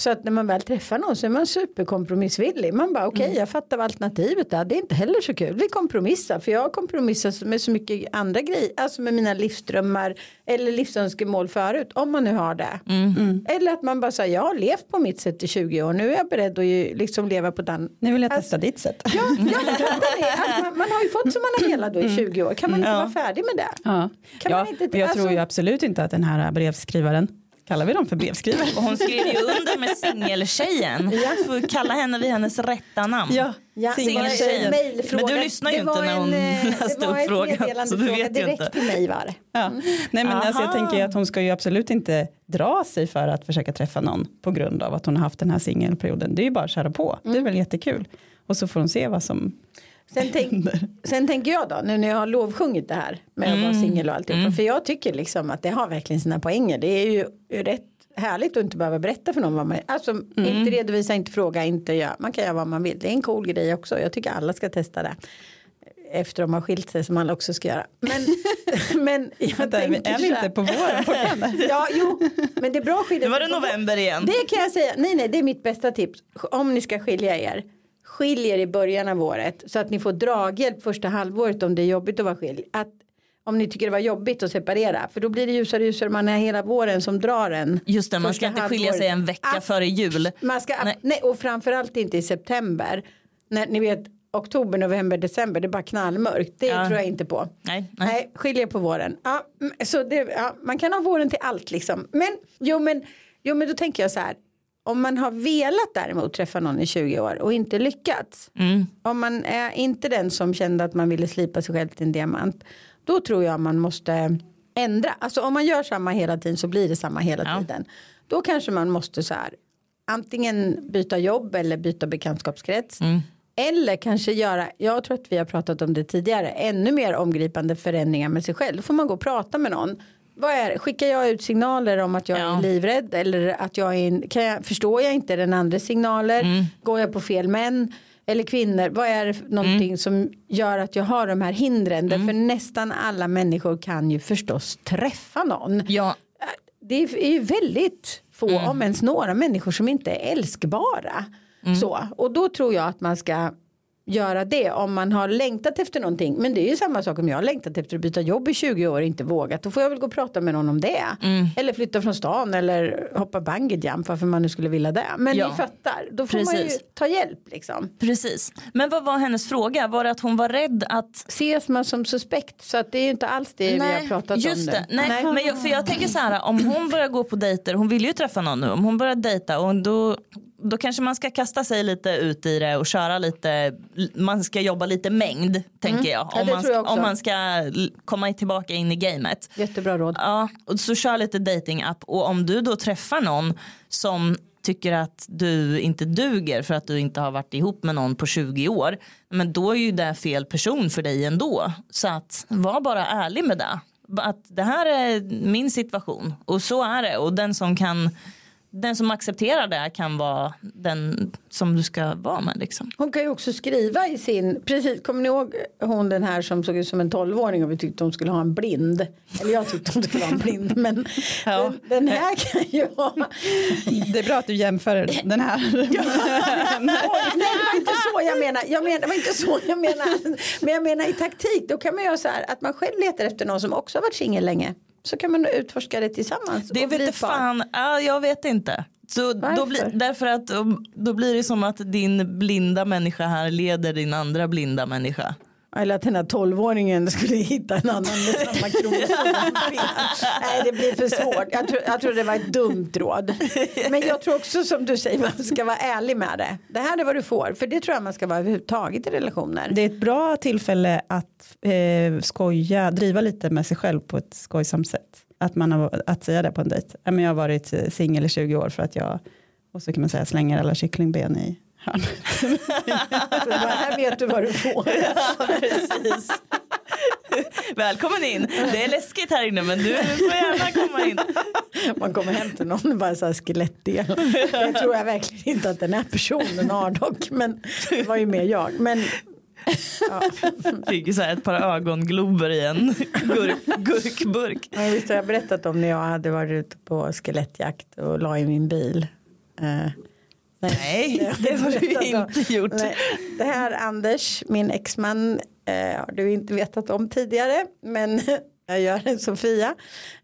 Så att när man väl träffar någon så är man superkompromissvillig. Man bara okej Mm. jag fattar vad alternativet är. Det är inte heller så kul. Vi kompromissar. För jag har kompromissat med så mycket andra grejer. Alltså med mina livsdrömmar. Eller livsönskemål förut. Om man nu har det. Mm. Eller att man bara säger jag har levt på mitt sätt i 20 år. Nu är jag beredd att ju liksom leva på den. Nu vill jag Alltså- testa ditt sätt. Ja, det. Att man, man har ju fått som man har velat då i 20 år. Kan man inte Ja. vara färdig med det? Ja. Kan ja, man inte- jag tror ju alltså- absolut inte att den här brevskrivaren, kallar vi dem för brevskrivare? Och hon skrev ju under med singeltjejen. Ja. Får kalla henne vid hennes rätta namn. Ja, Ja, Singeltjejen. det var en mejlfråga. Men du lyssnar ju Det inte när hon en, eh, läste upp frågan, så du fråga vet ju direkt inte. till mig var det. Ja. Nej men alltså jag tänker att hon ska ju absolut inte dra sig för att försöka träffa någon på grund av att hon har haft den här singelperioden. Det är ju bara att köra på, det är väl jättekul. Och så får hon se vad som Sen, tänk, sen tänker jag då, nu när jag har lovsjungit det här med att Mm. vara singel och alltihopa. För jag tycker liksom att det har verkligen sina poänger. Det är ju rätt härligt att inte behöva berätta för någon vad man Alltså Mm. inte redovisa, inte fråga, inte göra. Man kan göra vad man vill. Det är en cool grej också. Jag tycker alla ska testa det. Efter de har skilt sig som alla också ska göra. Men, men jag Vänta, tänker är vi inte på våren fortfarande? Ja, jo, men det är bra skilja Nu var det november igen. Det kan jag säga. Nej, nej, det är mitt bästa tips. Om ni ska skilja er. Skilj er i början av året så att ni får draghjälp första halvåret om det är jobbigt att vara skilj. Att om ni tycker det var jobbigt att separera för då blir det ljusare och ljusare man är hela våren som drar en. Just det, man ska inte skilja sig en vecka halvåret. före jul. Man ska, Nej. nej. och framförallt inte i september. När ni vet oktober, november, december det är bara knallmörkt. Det Ja. tror jag inte på. Nej, Nej, nej. skiljer på våren. Ja, så det, ja, man kan ha våren till allt liksom. Men jo, men jo men då tänker jag så här. Om man har velat däremot träffa någon i 20 år och inte lyckats. Mm. Om man är inte den som kände att man ville slipa sig själv till en diamant. Då tror jag man måste ändra. Alltså om man gör samma hela tiden så blir det samma hela Ja. tiden. Då kanske man måste så här. Antingen byta jobb eller byta bekantskapskrets. Mm. Eller kanske göra, jag tror att vi har pratat om det tidigare, ännu mer omgripande förändringar med sig själv. Då får man gå och prata med någon. Vad är, skickar jag ut signaler om att jag Ja. är livrädd eller att jag är, kan jag, förstår jag inte den andra signaler? Mm. Går jag på fel män eller kvinnor? Vad är det någonting Mm. som gör att jag har de här hindren? Därför nästan alla människor kan ju förstås träffa någon. Ja, Det är ju väldigt få, Mm. om ens några människor som inte är älskbara. Mm. Så, och då tror jag att man ska göra det om man har längtat efter någonting. Men det är ju samma sak om jag har längtat efter att byta jobb i 20 år och inte vågat. Då får jag väl gå och prata med någon om det. Mm. Eller flytta från stan eller hoppa bungee jump varför man nu skulle vilja det. Men Ja. ni fattar, då får man ju Precis. ta hjälp liksom. precis. Men vad var hennes fråga? Var det att hon var rädd att Ses man som suspekt så att det är ju inte alls det vi har pratat om just nu. det. Nej, Men jag, för jag tänker så här, om hon börjar gå på dejter, hon vill ju träffa någon nu, om hon börjar dejta och då, då kanske man ska kasta sig lite ut i det och köra lite, man ska jobba lite mängd tänker jag. Mm. Ja, Om det man, jag om man ska komma tillbaka in i gamet. Jättebra råd. Ja, och så kör lite datingapp och om du då träffar någon som tycker att du inte duger för att du inte har varit ihop med någon på 20 år. Men då är ju det fel person för dig ändå. Så att var bara ärlig med det. Att det här är min situation och så är det. Och den som kan den som accepterar det kan vara den som du ska vara med. Liksom. Hon kan ju också skriva i sin, precis, kommer ni ihåg hon den här som såg ut som en tolvåring och vi tyckte hon skulle ha en blind. Eller jag tyckte hon skulle ha en blind men Ja. den, den här kan ju ha. Det är bra att du jämför den här. Oj, nej det var inte så jag menar. Jag menar, det var inte så jag menar. Men jag menar i taktik då kan man göra så här att man själv letar efter någon som också har varit singel länge. Så kan man utforska det tillsammans. Det bli vet fan, ja, jag vet inte. Så då blir, därför att då blir det som att din blinda människa här leder din andra blinda människa. Eller att den här tolvåringen skulle hitta en annan med samma kromosomfel. Nej det blir för svårt. Jag tror, jag tror det var ett dumt råd. Men jag tror också som du säger man ska vara ärlig med det. Det här är vad du får. För det tror jag man ska vara överhuvudtaget i relationer. Det är ett bra tillfälle att eh, skoja, driva lite med sig själv på ett skojsamt sätt. Att, man har, att säga det på en dejt. Jag har varit singel i 20 år för att jag, och så kan man säga slänger alla kycklingben i bara, här vet du vad du får. precis. Välkommen in. Det är läskigt här inne men du får gärna komma in. Man kommer hem till någon och bara så här skelettdel. Det tror jag verkligen inte att den här personen har dock. Men det var ju mer jag. Men ja. Fick så här ett par ögonglober i en gurk, gurkburk. Ja, visst har jag berättat om när jag hade varit ute på skelettjakt och la i min bil. Eh, Nej, det har du inte gjort. Nej, det här Anders, min exman, eh, har du inte vetat om tidigare. Men jag gör en Sofia.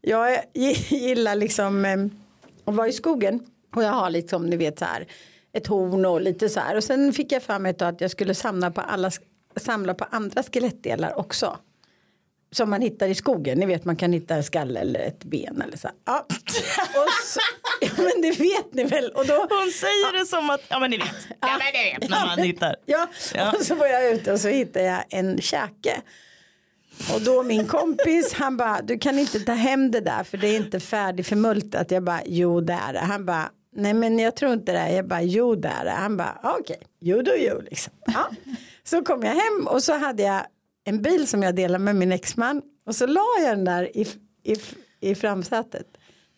Jag gillar liksom eh, att vara i skogen. Och jag har liksom, ni vet så här, ett horn och lite så här. Och sen fick jag för mig att jag skulle samla på, alla, samla på andra skelettdelar också. Som man hittar i skogen. Ni vet man kan hitta en skalle eller ett ben eller så. Ja. Så, ja, men det vet ni väl. Och då, Hon säger det som att, ja men ni vet. Ja, men det vet när man hittar. Ja, Ja. och så var jag ute och så hittade jag en käke. Och då min kompis han bara du kan inte ta hem det där för det är inte färdigförmultat. Jag bara jo det är det. Han bara nej men jag tror inte det. Jag bara jo det är det. Han bara okej jo då jo liksom. Ja. Så kom jag hem och så hade jag en bil som jag delade med min exman och så la jag den där i, i, i framsätet.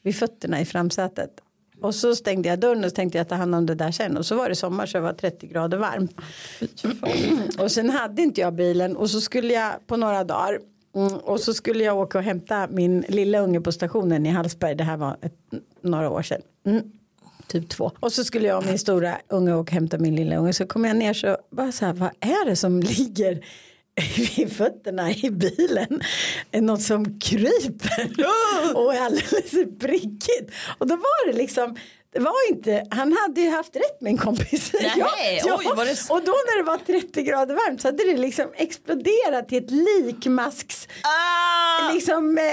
Vid fötterna i framsätet. Och så stängde jag dörren och så tänkte jag ta hand om det där sen. Och så var det sommar så det var 30 grader varmt. och sen hade inte jag bilen och så skulle jag på några dagar. Mm, och så skulle jag åka och hämta min lilla unge på stationen i Hallsberg. Det här var ett, några år sedan. Mm. Typ två. Och så skulle jag och min stora unge åka och hämta min lilla unge. Så kom jag ner så bara så här, vad är det som ligger vid fötterna i bilen? Något som kryper och är alldeles prickigt. Och då var det liksom det var inte, han hade ju haft rätt min kompis. Nej, oj, var det så? Och då när det var 30 grader varmt så hade det liksom exploderat till ett likmasks Ah! liksom, eh,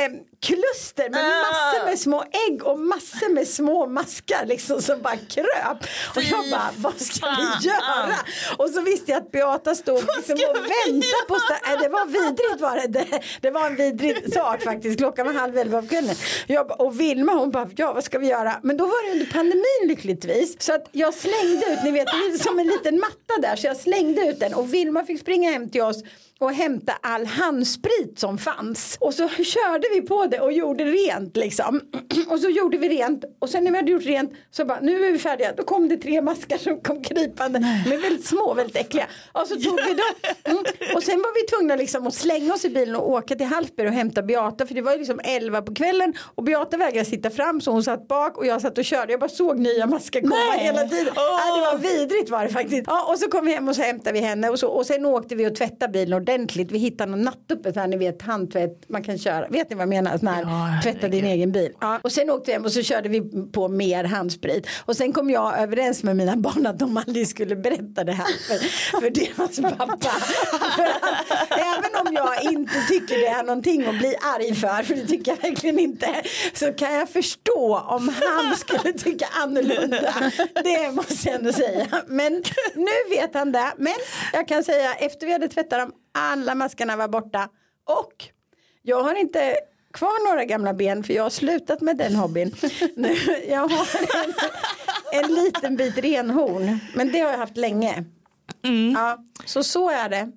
kluster med Ah. massor med små ägg och massor med små maskar liksom som bara kröp. Och jag bara, vad ska vi göra? Och så visste jag att Beata stod liksom och väntade på äh, Det var vidrigt var det. det. Det var en vidrig sak faktiskt. Klockan var halv elva på kvällen. Jag, bara- och Vilma hon bara, ja vad ska vi göra? Men då var det under pandemin lyckligtvis. Så att jag slängde ut, ni vet som en liten matta där. Så jag slängde ut den och Vilma fick springa hem till oss och hämta all handsprit som fanns. Och så körde vi på det och gjorde rent liksom. Och så gjorde vi rent och sen när vi hade gjort rent så bara nu är vi färdiga. Då kom det tre maskar som kom krypande men väldigt små, väldigt äckliga. Och så tog vi dem. Mm. Och sen var vi tvungna liksom att slänga oss i bilen och åka till Hallsberg och hämta Beata för det var ju liksom 11 på kvällen och Beata vägrade sitta fram så hon satt bak och jag satt och körde. Jag bara såg nya maskar komma hela tiden. Ja, det var vidrigt var det faktiskt. Ja, och så kom vi hem och så hämtade vi henne och, så, och sen åkte vi och tvättade bilen ordentligt. Vi hittade någon nattuppe så här ni vet handtvätt man kan köra. Vet ni vad jag menar? Sån här, tvätta din egen bil. Ja. Och sen åkte vi hem och så körde vi på mer handsprit. Och sen kom jag överens med mina barn att de aldrig skulle berätta det här för, för deras pappa. För att, även om jag inte tycker det är någonting att bli arg för, för det tycker jag verkligen inte, så kan jag förstå om han skulle tycka annorlunda. Det måste jag ändå säga. Men nu vet han det. Men jag kan säga efter vi hade tvättat dem, alla maskarna var borta. Och jag har inte kvar några gamla ben för jag har slutat med den hobbyn. Nu, jag har en, en liten bit renhorn. Men det har jag haft länge. Ja, så så är det.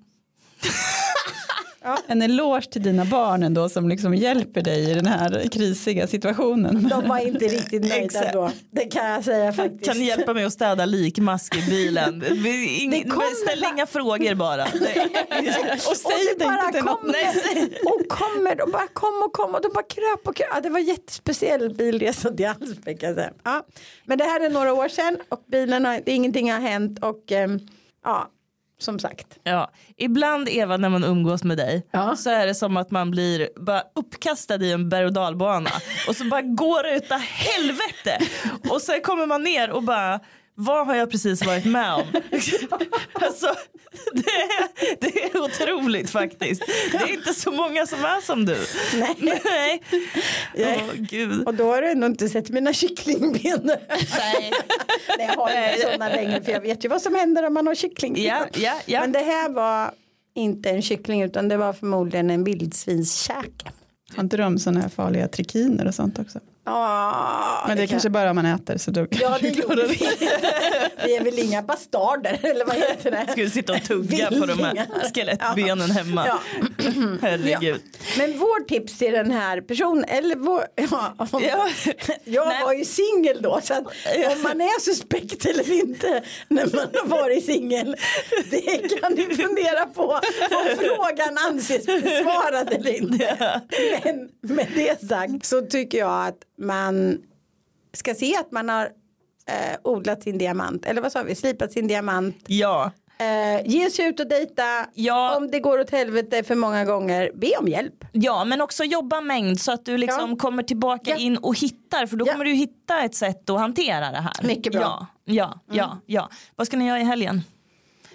En eloge till dina barn ändå som liksom hjälper dig i den här krisiga situationen. De var inte riktigt nöjda då. Det kan jag säga faktiskt. Kan ni hjälpa mig att städa likmask i bilen? Ing- Ställ inga frågor bara. Nej. Och säg det bara inte till någon. kommer och kommer och bara kom och kom och de bara kröp och kröp. Ja, det var jättespeciell bilresa till säga. Ja. Men det här är några år sedan och bilen har, ingenting har hänt och ehm, ja, som sagt. Ja. Ibland Eva när man umgås med dig Ja. så är det som att man blir bara uppkastad i en berg och dalbana och så bara går det utav helvete och sen kommer man ner och bara vad har jag precis varit med om? alltså, det, är, det är otroligt faktiskt. Det är inte så många som är som du. Nej. Nej. Åh, gud. Och då har du ändå inte sett mina kycklingben. Nej. Nej, jag har inte sådana längre för jag vet ju vad som händer om man har kyckling. Ja, ja, ja. Men det här var inte en kyckling utan det var förmodligen en vildsvinskäke. Har inte de sådana här farliga trikiner och sånt också? Ja, Men det, är kan- kanske bara om man äter så då Ja det gjorde vi. Vi är väl inga bastarder eller vad heter det? Skulle sitta och tugga på de här skelettbenen hemma. Ja. Herregud. Men vår tips till den här personen, eller vår, ja, om, Ja. jag Nej. var ju singel då så att om man är suspekt eller inte när man har varit singel det kan ni fundera på om frågan anses besvarad eller inte. Men med det sagt så tycker jag att man ska se att man har eh, odlat sin diamant, eller vad sa vi, slipat sin diamant. Ja. Eh, ge sig ut och dejta. Ja. Om det går åt helvete för många gånger, be om hjälp. Ja men också jobba mängd så att du liksom Ja. kommer tillbaka Ja. in och hittar för då kommer du hitta ett sätt att hantera det här. Mycket bra. Ja, ja, ja, ja. Vad ska ni göra i helgen?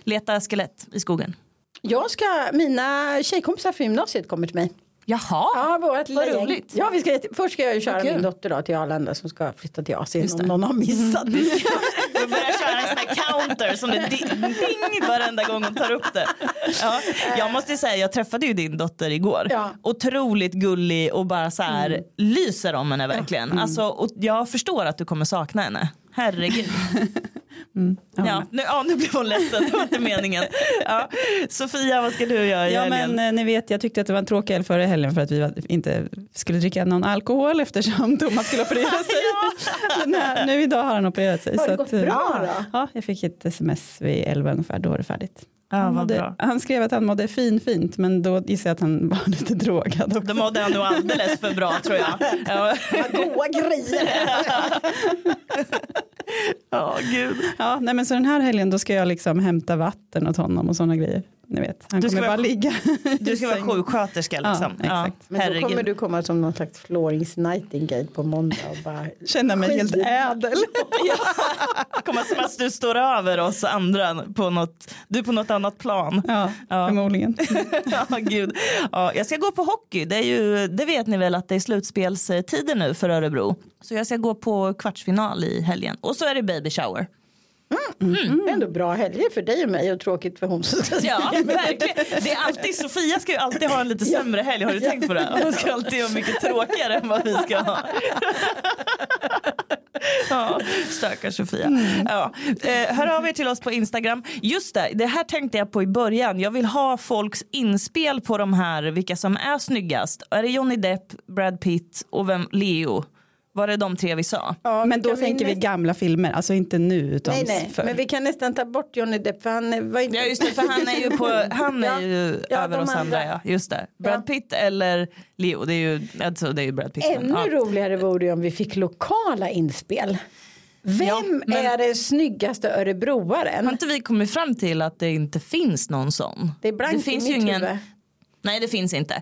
Leta skelett i skogen. Jag ska, mina tjejkompisar från gymnasiet kommer till mig. Jaha, Ja, vårt vad gäng. roligt. Ja, vi ska, först ska jag ju köra kul. min dotter då till Arlanda som ska flytta till Asien om det. någon har missat. Vi börjar köra en sån här counter som det ding, ding varenda gång hon tar upp det. Ja. Jag måste säga, jag träffade ju din dotter igår. Ja. Otroligt gullig och bara så här lyser om henne verkligen. Alltså, och jag förstår att du kommer sakna henne. Herregud. Ja, nu, ja, nu blev hon ledsen, det var inte meningen. Ja. Sofia, vad ska du göra i Ja helgen? men eh, ni vet jag tyckte att det var en tråkig helg förra helgen för att vi var- inte skulle dricka någon alkohol eftersom Thomas skulle operera sig. Men, eh, nu idag har han opererat sig. Har det så gått att, eh, bra då? Ja, jag fick ett sms vid 11 ungefär, då var det färdigt. Han, mådde, han skrev att han mådde fin fint men då gissar jag att han var lite drogad också. Då mådde han nog alldeles för bra tror jag. Ja, Goa grejer. ja gud. Ja, nej, men så den här helgen då ska jag liksom hämta vatten åt honom och sådana grejer. Ni vet, han Du ska kommer vara- bara ligga. Du ska vara sjuksköterska liksom. Ja, exakt. Men då herregud. kommer du komma som någon slags Florence Nightingale på måndag och bara Känna mig helt ädel. komma som att du står över oss andra på något, du är på något annat plan. Ja, Ja. förmodligen. Ja, gud. Ja, jag ska gå på hockey, det, är ju, det vet ni väl att det är slutspelstider nu för Örebro. Så jag ska gå på kvartsfinal i helgen och så är det baby shower. Det är ändå bra helger för dig och mig och tråkigt för hon som ska Ja, verkligen. Det är alltid, Sofia ska ju alltid ha en lite sämre helg, har du tänkt på det? Hon ska alltid ha mycket tråkigare än vad vi ska ha. Ja, stackars Sofia. Ja. Eh, hör av er till oss på Instagram. Just det, det här tänkte jag på i början. Jag vill ha folks inspel på de här, vilka som är snyggast. Är det Johnny Depp, Brad Pitt och vem, Leo? Var det de tre vi sa? Ja, Men då tänker vi nästan- gamla filmer, alltså inte nu utan Nej, nej, men vi kan nästan ta bort Johnny Depp för han var inte... Ja just det, för han är ju, på, han är ju Ja, över oss andra. andra. Ja. Just det. Brad Ja. Pitt eller Leo, det är ju, alltså, det är ju Brad Pitt. men, Ännu ja. roligare vore det om vi fick lokala inspel. Vem Ja, men- är den snyggaste örebroaren? Har inte vi kommit fram till att det inte finns någon sån? Det är blankt det finns i ju mitt ingen... huvud. Nej det finns inte.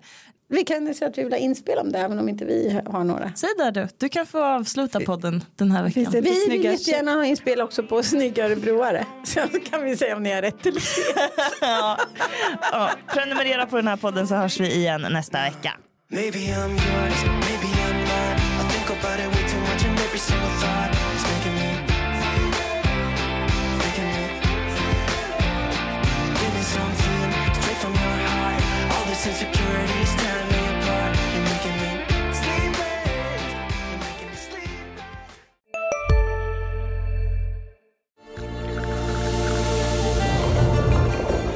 Vi kan säga att vi vill ha inspel om det även om inte vi har några. Säg där du, du kan få avsluta podden den här veckan. Vi vill jättegärna ha inspel också på snygga örebroare. Sen kan vi säga om ni har rätt eller fel. ja. Ja. Prenumerera på den här podden så hörs vi igen nästa vecka.